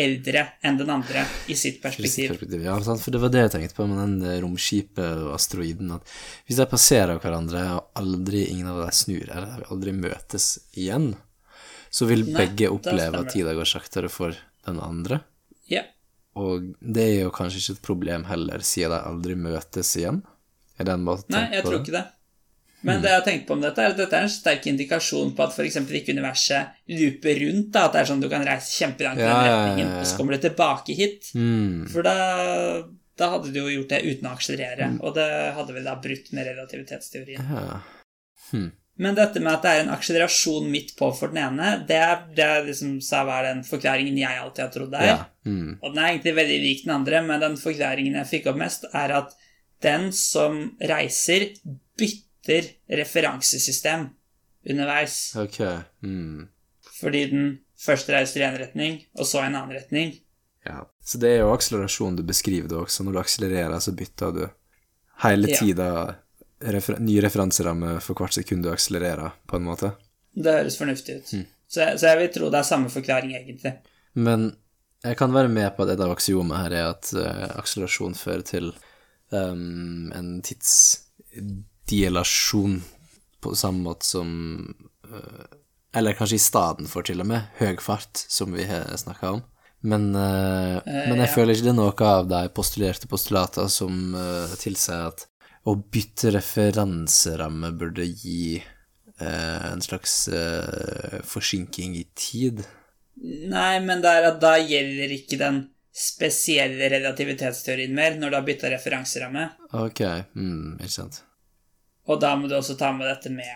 eldre enn den andre i sitt perspektiv. Perspektiv. Ja, for det var det jeg tenkte på med den eh, romskipet og asteroiden. At hvis de passerer hverandre, og aldri ingen av dem snur, eller aldri møtes igjen, så vil Nei, begge oppleve at tida går saktere for den andre. Ja. Og det er jo kanskje ikke et problem heller, siden de aldri møtes igjen. Er det en måte å Nei, jeg tror ikke det. Men det jeg har tenkt på om dette, er at dette er en sterk indikasjon på at f.eks. ikke universet looper rundt. da, At det er sånn du kan reise kjempelangt i Ja, den retningen, og så kommer du tilbake hit. Mm. For da, da hadde du jo gjort det uten å akselerere, og det hadde vel da brutt med relativitetsteorien. Ja. Hm. Men dette med at det er en akselerasjon midt på for den ene, det er, det er liksom så var den forklaringen jeg alltid har trodd det er. ja. Mm. Og den er egentlig veldig lik den andre, men den forklaringen jeg fikk opp mest, er at den som reiser, bytter referansesystem underveis. Ok. Mm. Fordi den først reiser i en retning, og så i en annen retning. Ja. Så det er jo akselerasjon du beskriver det også. Når du akselererer, så bytter du hele Ja. Refer ny referanseramme for hvert sekund du akselererer, på en måte. Det høres fornuftig ut. Så, jeg, så jeg vil tro det er samme forklaring, egentlig. Men jeg kan være med på at et av aksiomene her er at uh, akselerasjon fører til um, en tidsdilasjon på samme måte som uh, Eller kanskje i stedet for, til og med, høy fart, som vi har snakka om. Men, uh, men jeg ja. føler ikke det er noe av de postulerte postulater som tilsier at å bytte referanseramme burde gi eh, en slags eh, forsinking i tid. Nei, men er at da gjelder ikke den spesielle relativitetsteorien mer, når du har bytta referanseramme. Ok, mm, ikke sant. Og da må du også ta med dette med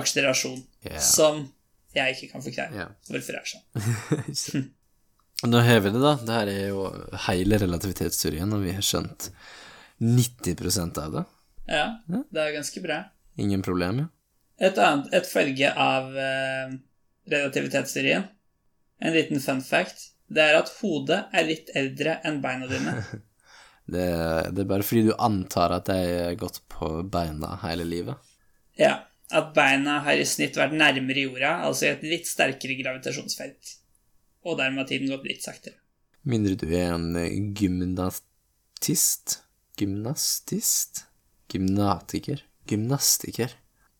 akselerasjon, yeah. som jeg ikke kan forklare yeah. hvorfor det er sånn. Nå har vi det, da. Det her er jo hele relativitetsteorien, og vi har skjønt 90% av det. Ja, det er ganske bra. Ingen problem, ja. Et annet, et følge av eh, relativitetsteorien, en liten fun fact, det er at hodet er litt eldre enn beina dine. Det, det er bare fordi du antar at jeg har gått på beina hele livet. Ja, at beina har i snitt vært nærmere jorda, altså i et litt sterkere gravitasjonsfelt. Og dermed har tiden gått litt saktere. Mindre du er en gymnastist Gymnastist? Gymnatiker? Gymnastiker?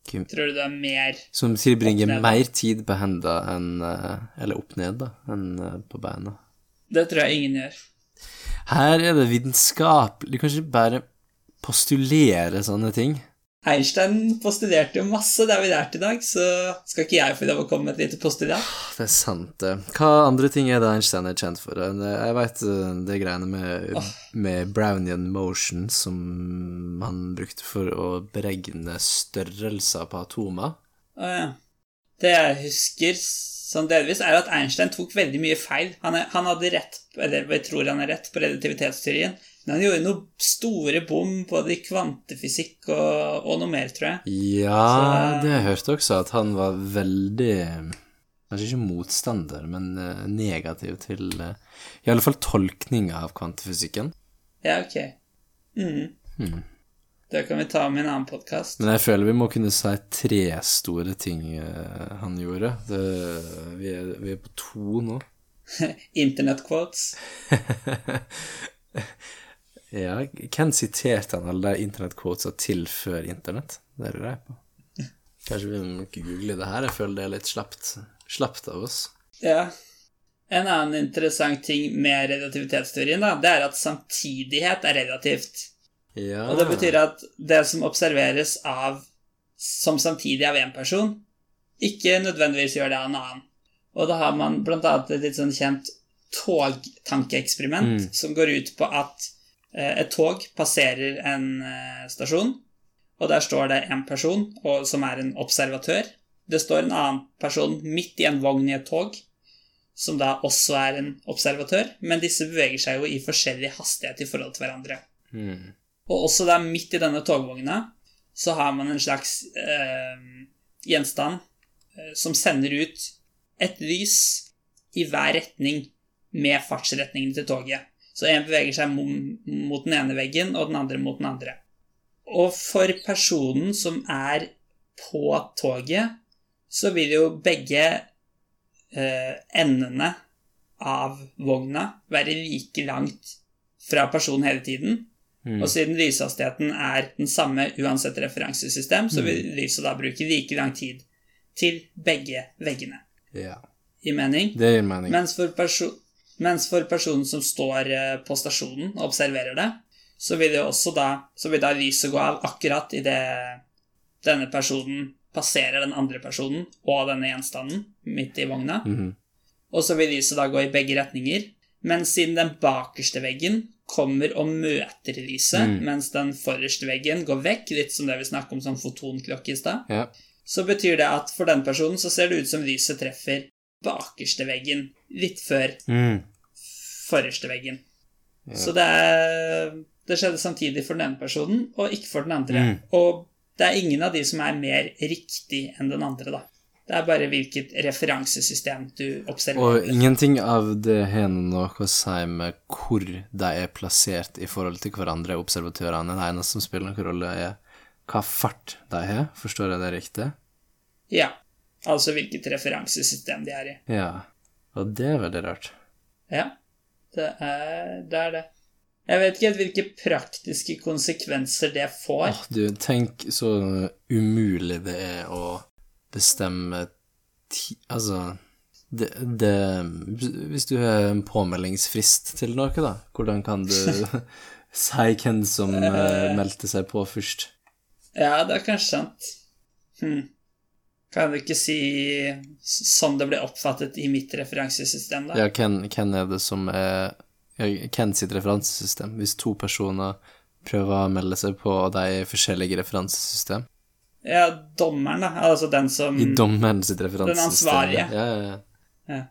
Gym Tror du det er mer som tilbringer mer tid på hendene enn eh, Eller opp ned, da, enn eh, på beina. Det tror jeg ingen gjør. Her er det vitenskapelig Du kan ikke bare postulere sånne ting. Einstein postulerte jo masse, det har vi lært i dag, så skal ikke jeg få lov å komme med et lite postulat? Det er sant, det. Hva andre ting er det Einstein er kjent for? Jeg veit det greiene med, med Brownian motion som han brukte for å beregne størrelser på atomer. Å ja. Det jeg husker sånn delvis, er at Einstein tok veldig mye feil. Han, er, han hadde rett, eller jeg tror han er rett, på relativitetsteorien, men han gjorde noe store bom både i kvantefysikk og, og noe mer, tror jeg. Ja, Så- det jeg hørte også, at han var veldig Kanskje ikke motstander, men eh, negativ til eh, i alle fall tolkninga av kvantefysikken. Ja, ok. Mhm. Hmm. Det kan vi ta med i en annen podkast. Men jeg føler vi må kunne si tre store ting eh, han gjorde. Det, vi, er, vi er på to nå. Internettquotes. Ja, hvem siterte han alle de internettquotesa til før internett? Det lurer jeg på. Kanskje vi må ikke google det her? Jeg føler det er litt slapt, slapt av oss. Ja. En annen interessant ting med relativitetsteorien, da, det er at samtidighet er relativt. Ja. Og det betyr at det som observeres av som samtidig av én person, ikke nødvendigvis gjør det av en annen. Og da har man annet et litt sånn kjent togtankeeksperiment Mm. som går ut på at eh, et tog passerer en eh, stasjon, og der står det en person og, som er en observatør det står en annen person midt i en vogn i et tog, som da også er en observatør, men disse beveger seg jo i forskjellig hastighet i forhold til hverandre. Mm. Og også der midt i denne togvogna så har man en slags eh, gjenstand eh, som sender ut et lys i hver retning med fartsretningen til toget. Så en beveger seg mot den ene veggen, og den andre mot den andre. Og for personen som er på toget, så vil jo begge eh, endene av vogna være like langt fra personen hele tiden. Mm. Og siden lyshastigheten er den samme uansett referansesystem, så vil lyset da bruke like lang tid til begge veggene. Ja. I mening? Det gir mening. Mens for, mens for personen som står eh, på stasjonen og observerer det, så vil, det også da, så vil da lyset gå av akkurat idet denne personen passerer den andre personen og denne gjenstanden midt i vogna. Mhm. Og så vil lyset da gå i begge retninger. Men siden den bakerste veggen kommer og møter lyset, Mm. mens den forreste veggen går vekk, litt som det vi snakket om som fotonklokke i stad, Ja. så betyr det at for den personen så ser det ut som lyset treffer bakerste veggen litt før Mm. forreste veggen. Ja. Så det, er, det skjedde samtidig for den ene personen, og ikke for den andre. Mm. Og det er ingen av de som er mer riktig enn den andre, da. Det er bare hvilket referansesystem du observerer. Og ingenting av det har noe å si med hvor de er plassert i forhold til hverandre, observatørene. Det eneste som spiller noen rolle, er hva fart de har. Forstår jeg det riktig? Ja. Altså hvilket referansesystem de er i. Ja. Og det er veldig rart. Ja. Det er det. Er det. Jeg vet ikke hvilke praktiske konsekvenser det får. Åh, du, tenk så umulig det er å bestemme ti... Altså det, det Hvis du har en påmeldingsfrist til noe, da, hvordan kan du si hvem som eh, meldte seg på først? Ja, det er kanskje sant. Hm. Kan du ikke si sånn det ble oppfattet i mitt referansesystem, da? Ja, hvem, hvem er det som er Hvem sitt referansesystem? Hvis to personer prøver å melde seg på, og de er i forskjellige referansesystem? Ja, dommeren, da. Altså den som I dommeren sitt referansesystem? ansvarlige. Ja, ja, ja.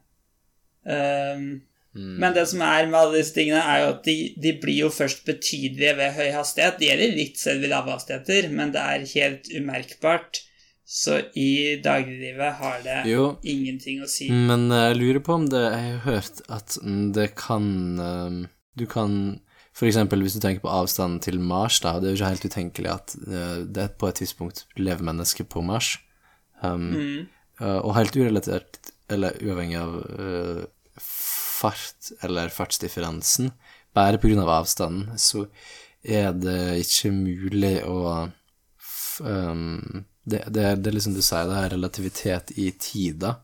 Ehm, Mm. Men det som er med alle disse tingene, er jo at de, de blir jo først betydelige ved høy hastighet. Det gjelder litt selv ved lave hastigheter, men det er helt umerkbart. Så i dagliglivet har det Jo, ingenting å si. men eh, jeg lurer på om det Jeg har hørt at mm, det kan eh, Du kan Eksempel hvis du tenker på avstanden til Mars, da, det er jo ikke helt utenkelig at det det på et tidspunkt lever mennesker på Mars. Um, Mm. Uh, og helt urelatert, eller uavhengig av uh, fart eller fartsdifferansen, bare på grunn av avstanden, så er det ikke mulig å um, det, det, er- det er liksom du sier, det er relativitet i tida.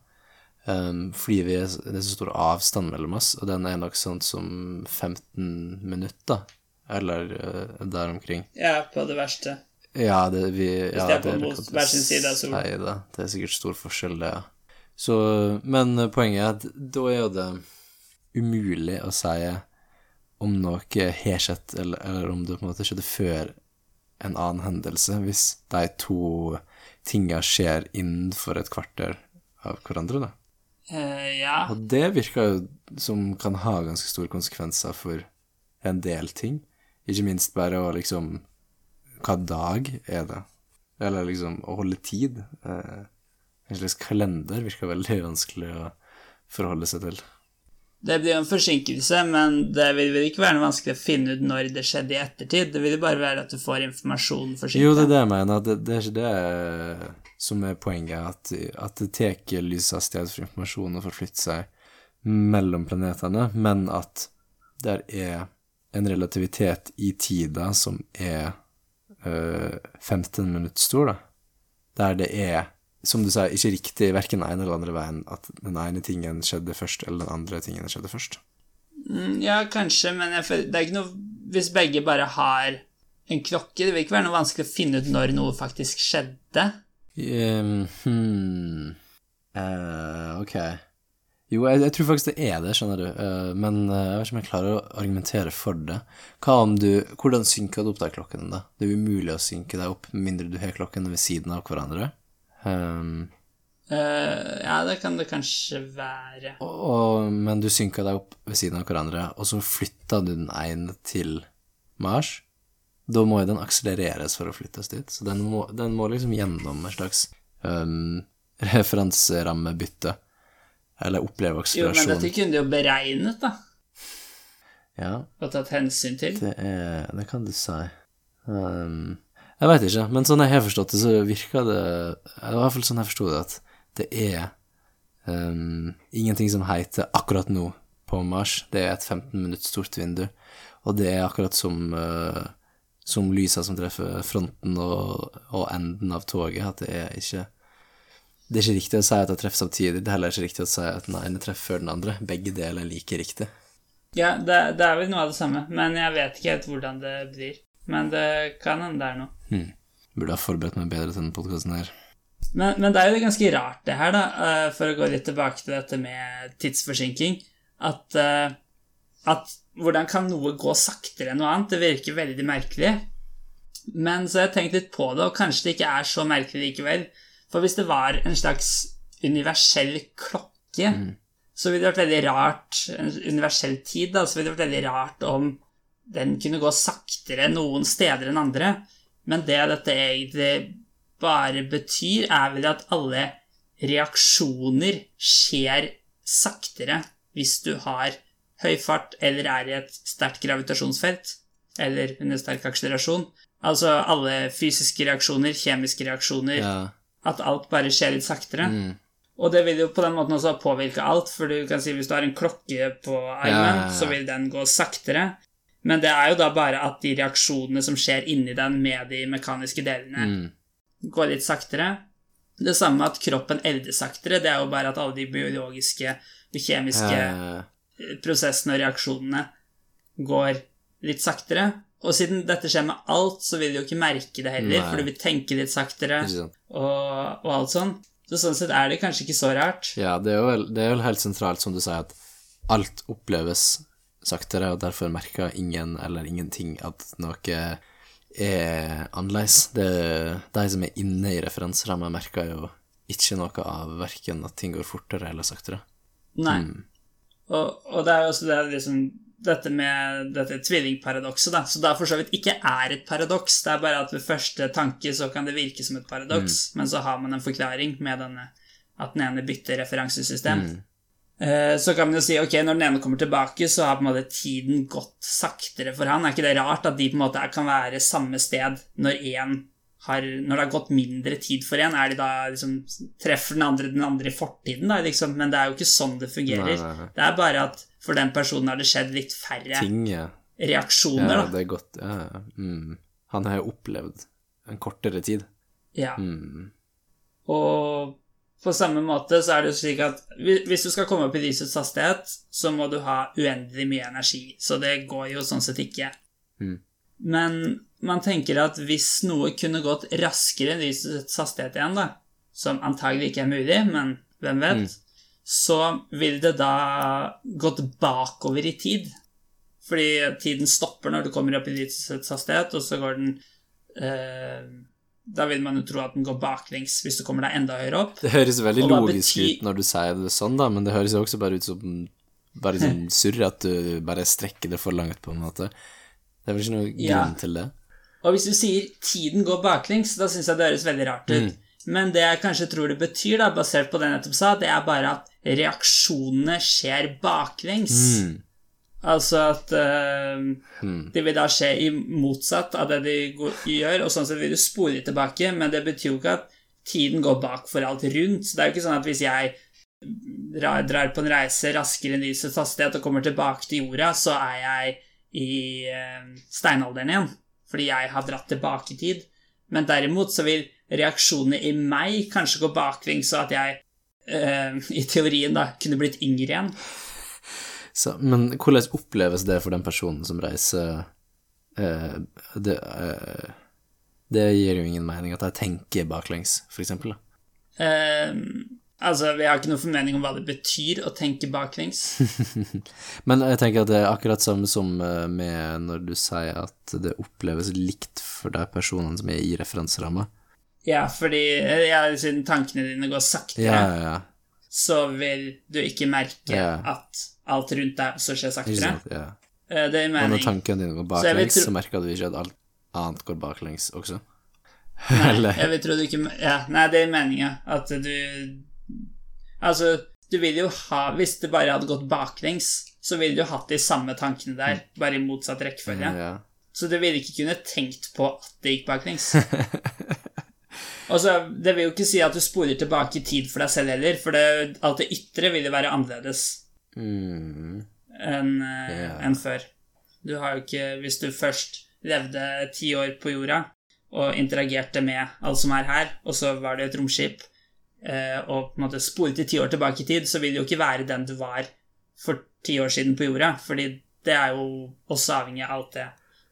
Um, fordi vi det er så stor avstand mellom oss, og den er nok sånn som 15 minutter, eller uh, der omkring. Ja, på det verste. Ja, det, vi, ja, det er på det mot hver sin side av solen. Nei da, Det er sikkert stor forskjell, det. ja. Så, men poenget er at da er jo det umulig å si om noe har skjedd, eller, eller om det på en måte skjedde før en annen hendelse, hvis de to tinga skjer innenfor et kvarter av hverandre, da. Eh, ja. Og det virker jo som kan ha ganske store konsekvenser for en del ting. Ikke minst bare å liksom Hva dag er det? Eller liksom å holde tid. Uh, en slags kalender virker veldig vanskelig å forholde seg til. Det blir jo en forsinkelse, men det vil vel ikke være noe vanskelig å finne ut når det skjedde i ettertid. Det vil jo bare være at du får informasjon forsinket. Jo, det er det jeg mener. Det, det er ikke det som er poenget, at, at det tar lyshastighet for informasjon å forflytte seg mellom planetene, men at det er en relativitet i tida som er øh, 15 minutter stor, da. Der det er, som du sier, ikke riktig verken den ene eller andre veien at den ene tingen skjedde først, eller den andre tingen skjedde først. Mm, Ja, kanskje, men føler, det er ikke noe Hvis begge bare har en klokke, det vil ikke være noe vanskelig å finne ut når noe faktisk skjedde. Um, hmm. Uh, ok. Jo, jeg, jeg tror faktisk det er det, skjønner du, uh, men uh, jeg vet ikke om jeg klarer å argumentere for det. Hva om du Hvordan synker du opp de klokkene, da? Det er umulig å synke deg opp med mindre du har klokkene ved siden av hverandre. Um, ja, det kan det kanskje være. Og, men du synker deg opp ved siden av hverandre, og så flytter du den ene til Mars. Da må jo den akselereres for å flyttes dit, så den må, den må liksom gjennom en slags um, referanserammebytte. Eller oppleve Jo, men dette kunne de jo beregnet, da. Ja, Og tatt hensyn til. det er Det kan du si. Um, jeg veit ikke, men sånn jeg har forstått det, så virker det i hvert fall sånn jeg forsto det, at det er um, ingenting som heter 'akkurat nå' på Mars. Det er et 15 minutt stort vindu, og det er akkurat som uh, som lysa som treffer fronten og, og enden av toget, at det er ikke Det er ikke riktig å si at det treffer samtidig, det er heller ikke riktig å si at den ene treffer før den andre. Begge deler er like riktig. Ja, det, det er vel noe av det samme, men jeg vet ikke helt hvordan det blir. Men det kan hende det er noe. Hmm. Burde ha forberedt meg bedre til denne podkasten her. Men, men det er jo ganske rart, det her, da, eh, for å gå litt tilbake til dette med tidsforsinking, at, eh, at hvordan kan noe gå saktere enn noe annet? Det virker veldig merkelig. Men så har jeg tenkt litt på det, og kanskje det ikke er så merkelig likevel. For hvis det var en slags universell klokke, så ville det vært veldig rart En universell tid, da, så ville det vært veldig rart om den kunne gå saktere noen steder enn andre. Men det dette egentlig bare betyr, er vel at alle reaksjoner skjer saktere hvis du har høy fart eller er i et sterkt gravitasjonsfelt, eller under sterk akselerasjon. Altså alle fysiske reaksjoner, kjemiske reaksjoner, Ja. at alt bare skjer litt saktere. Mm. Og det vil jo på den måten også påvirke alt, for du kan si hvis du har en klokke på armen, Ja, ja, ja. så vil den gå saktere. Men det er jo da bare at de reaksjonene som skjer inni den med de mekaniske delene, Mm. går litt saktere. Det samme med at kroppen eldes saktere, det er jo bare at alle de biologiske og kjemiske Eh, prosessene og reaksjonene går litt saktere. Og siden dette skjer med alt, så vil du jo ikke merke det heller, Nei. for du vil tenke litt saktere og, og alt sånn. Så sånn sett er det kanskje ikke så rart. Ja, det er, vel, det er vel helt sentralt, som du sier, at alt oppleves saktere, og derfor merker ingen eller ingenting at noe er annerledes. Det, de som er inne i referanseramma, merker jo ikke noe av verken at ting går fortere eller saktere. Nei. Mm. Og, og det er jo også det liksom dette med dette tvillingparadokset, da. Så da for så vidt ikke er et paradoks. Det er bare at ved første tanke så kan det virke som et paradoks, men så har man en forklaring med denne at den ene bytter referansesystem. Eh, Så kan man jo si ok, når den ene kommer tilbake, så har på en måte tiden gått saktere for han. Er ikke det rart at de på en måte kan være samme sted når en har, når det har gått mindre tid for en? Er de da liksom Treffer den andre den andre i fortiden, da, liksom? Men det er jo ikke sånn det fungerer. Nei, nei. Det er bare at for den personen har det skjedd litt færre Ting, ja. reaksjoner, ja da. det er godt. Ja, ja. Mm. Han har jo opplevd en kortere tid. Ja. Mm. Og på samme måte så er det jo slik at hvis du skal komme opp i lysets hastighet, så må du ha uendelig mye energi. Så det går jo sånn sett ikke. Mm. Men man tenker at hvis noe kunne gått raskere enn lysets hastighet igjen, da, som antagelig ikke er mulig, men hvem vet, så vil det da gått bakover i tid. Fordi tiden stopper når du kommer opp i lysets hastighet, og så går den eh, Da vil man jo tro at den går baklengs hvis du kommer deg enda høyere opp. Det høres veldig logisk ut når du sier det sånn, da, men det høres jo også bare ut som bare sånn surr, at du bare strekker det for langt, på en måte. Det er vel ikke noen grunn Ja. til det? Og hvis du sier 'tiden går baklengs', da syns jeg det høres veldig rart ut. Mm. Men det jeg kanskje tror det betyr, da, basert på det jeg nettopp sa, det er bare at reaksjonene skjer baklengs. Mm. Altså at øh, mm. det vil da skje i motsatt av det de gjør, og sånn sett vil du spore tilbake, men det betyr jo ikke at tiden går bak for alt rundt. Så det er jo ikke sånn at hvis jeg drar, drar på en reise raskere enn lysets hastighet og kommer tilbake til jorda, så er jeg i eh, steinalderen igjen, fordi jeg har dratt tilbake i tid. Men derimot så vil reaksjonene i meg kanskje gå baklengs, så at jeg eh, i teorien da kunne blitt yngre igjen. Så, men hvordan oppleves det for den personen som reiser eh, det, eh, det gir jo ingen mening at jeg tenker baklengs, for eksempel. Da. Altså, Vi har ikke noe formening om hva det betyr å tenke baklengs. Men jeg tenker at det er akkurat samme som eh, med når du sier at det oppleves likt for de personene som er i referanseramma. Ja, fordi eh, ja, siden tankene dine går saktere, Ja, ja, så vil du ikke merke at alt rundt deg også skjer saktere. sant? Ja. Eh, Det gir Og når tankene dine går Så baklengs, tro- så merker du ikke at alt annet går baklengs også. Nei, jeg vil tro du ikke Ja, nei, det gir mening. At du Altså, du vil jo ha Hvis det bare hadde gått baklengs, så ville du hatt de samme tankene der, bare i motsatt rekkefølge. ja. Så du ville ikke kunne tenkt på at det gikk baklengs. Og så, Det vil jo ikke si at du sporer tilbake i tid for deg selv heller, for det, alt det ytre vil jo være annerledes Mm. enn yeah. en før. Du har jo ikke Hvis du først levde ti år på jorda og interagerte med alt som er her, og så var det et romskip, eh, og på en måte sporet i ti år tilbake i tid, så vil det jo ikke være den du var for ti år siden på jorda, fordi det er jo også avhengig av alt det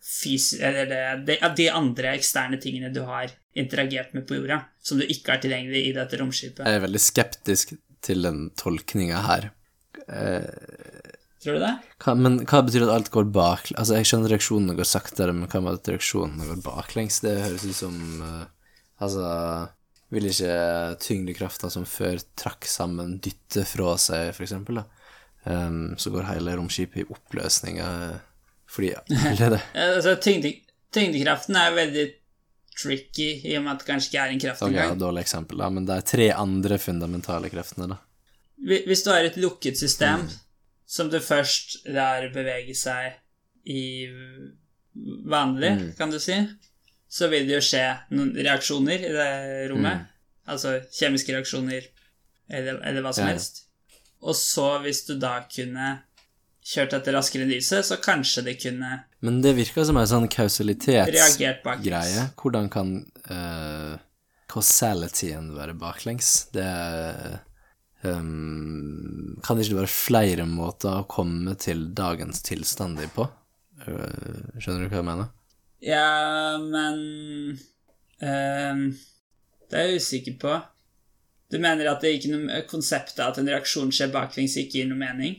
fys... Eller det, det, de andre eksterne tingene du har interagert med på jorda, som du ikke har tilgjengelig i dette romskipet. Jeg er veldig skeptisk til den tolkninga her. Eh, Tror du det? hva, men hva betyr at alt går bak... Altså, jeg skjønner reaksjonene går saktere, men hva med at reaksjonene går baklengs? Det høres ut som uh, Altså Vil ikke tyngdekrafta som før trakk sammen, dytte fra seg, for eksempel. Ehm, så går hele romskipet i oppløsning eh, fordi Eller det Altså, tyngde, tyngdekraften er veldig tricky, i og med at det kanskje ikke er en kraft okay, engang. dårlig eksempel, da, men det er tre andre fundamentale kreftene, da. Hvis du har et lukket system Mm. som du først lar bevege seg i vanlig, Mm. kan du si, så vil det jo skje noen reaksjoner i det rommet. Mm. Altså kjemiske reaksjoner eller, eller hva som Ja. helst. Og så, hvis du da kunne kjørt dette raskere enn lyset, så kanskje det kunne Men det virker som en sånn kausalitetsgreie. Hvordan kan uh, causalityen være baklengs? Det um, Kan det ikke være flere måter å komme til dagens tilstander på? Uh, skjønner du hva jeg mener? Ja, men ehm, Det er jeg usikker på. Du mener at det ikke noe konseptet at en reaksjon skjer baklengs, ikke gir noe mening?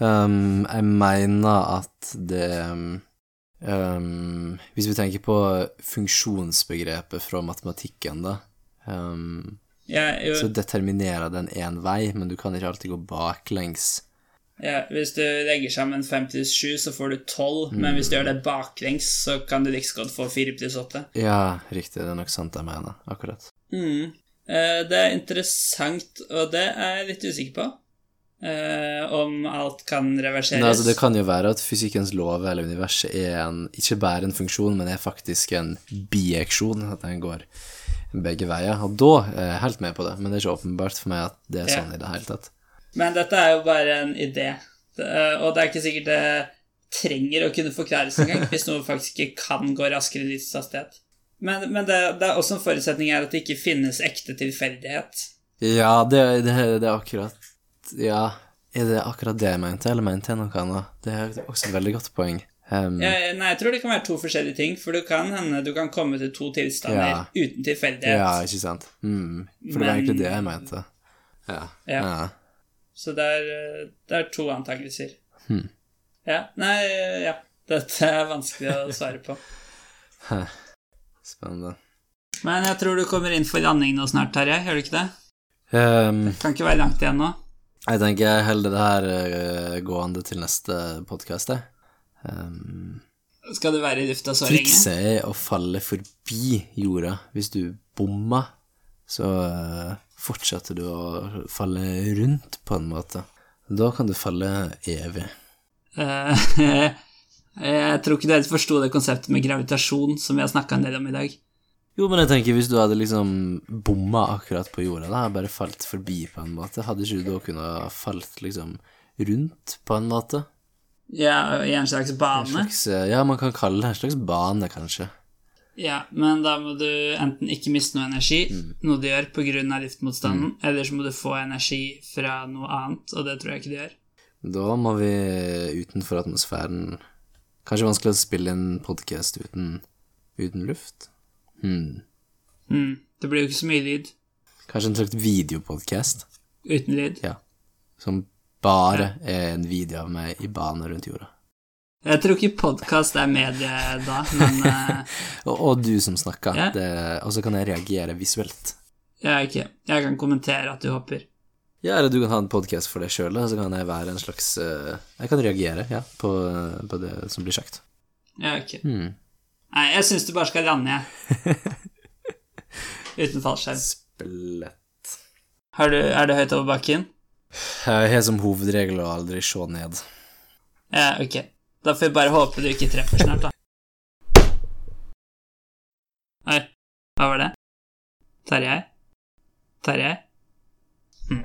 Um, jeg mener at det um, Hvis vi tenker på funksjonsbegrepet fra matematikken, da um, Ja, Så determinerer den én vei, men du kan ikke alltid gå baklengs. Ja, hvis du legger sammen 5 pluss 7, så får du 12, men hvis du gjør det baklengs, så kan du like så godt få 4 pluss 8. Ja, riktig, det er nok sant jeg mener. Akkurat. Mm. Eh, det er interessant, og det er jeg litt usikker på. Eh, om alt kan reverseres. Nei, altså, det kan jo være at fysikkens lov eller universet er en, ikke bare en funksjon, men er faktisk en bieksjon, at den går begge veier. Og da er jeg helt med på det, men det er ikke åpenbart for meg at det er Ja. sånn i det hele tatt. Men dette er jo bare en idé, og det er ikke sikkert det trenger å kunne forklares engang, hvis noe faktisk ikke kan gå raskere enn lysets hastighet. Men, men det, det er også en forutsetning her at det ikke finnes ekte tilfeldighet. Ja, det, det, det er akkurat Ja, er det akkurat det jeg mente, eller mente jeg noe annet? Det er også et veldig godt poeng. Um, ja, nei, jeg tror det kan være to forskjellige ting, for du kan hende du kan komme til to tilstander Ja. uten tilfeldighet. ja, ikke sant? Mm, for det var egentlig det jeg mente. Ja. Ja. ja. Så det er, eh, det er to antakelser. Hmm. Ja, nei, ja. Dette er vanskelig å svare på. Spennende. Men jeg tror du kommer inn for landing nå snart, Terje. Gjør du ikke det? Um, Kan ikke være langt igjen nå. Jeg tenker jeg holder det her eh, gående til neste podkast, jeg. Um, Skal du være i lufta så lenge? trikset er å falle forbi jorda. Hvis du bommer, så eh, fortsetter du å falle rundt, på en måte. Da kan du falle evig. Eh, jeg tror ikke du helt forsto det konseptet med gravitasjon som vi har snakka en del om i dag. Jo, men jeg tenker hvis du hadde liksom bomma akkurat på jorda, da, bare falt forbi på en måte, hadde ikke du da kunnet falt liksom rundt på en måte? Ja, i en slags En bane. slags, eh, ja, man kan kalle det en slags bane, kanskje. Ja, men da må du enten ikke miste noe energi, noe du gjør pga. luftmotstanden, eller så må du få energi fra noe annet, og det tror jeg ikke du gjør. Da må vi utenfor atmosfæren Kanskje vanskelig å spille en podkast uten, uten luft? Hmm. Mm, det blir jo ikke så mye lyd Kanskje en slags videopodkast? uten lyd. Ja. Som bare er en video av meg i bane rundt jorda. Jeg tror ikke podkast er medie da, men eh, Og, og du som snakker. Ja. Det, og så kan jeg reagere visuelt. er ikke Jeg kan kommentere at du hopper. Ja, eller du kan ha en podkast for deg sjøl, så kan jeg være en slags eh, Jeg kan reagere, ja, på, på det som blir sagt. Ja, ok. Hmm. Nei, jeg syns du bare skal lande, jeg. Uten fallskjerm. Splett. Har du, er det høyt over bakken? Jeg har som hovedregel å aldri se ned. Ja, ok. Da får jeg bare håpe du ikke treffer snart, da. Oi, hva var det? Terjei? Terjei? Hm.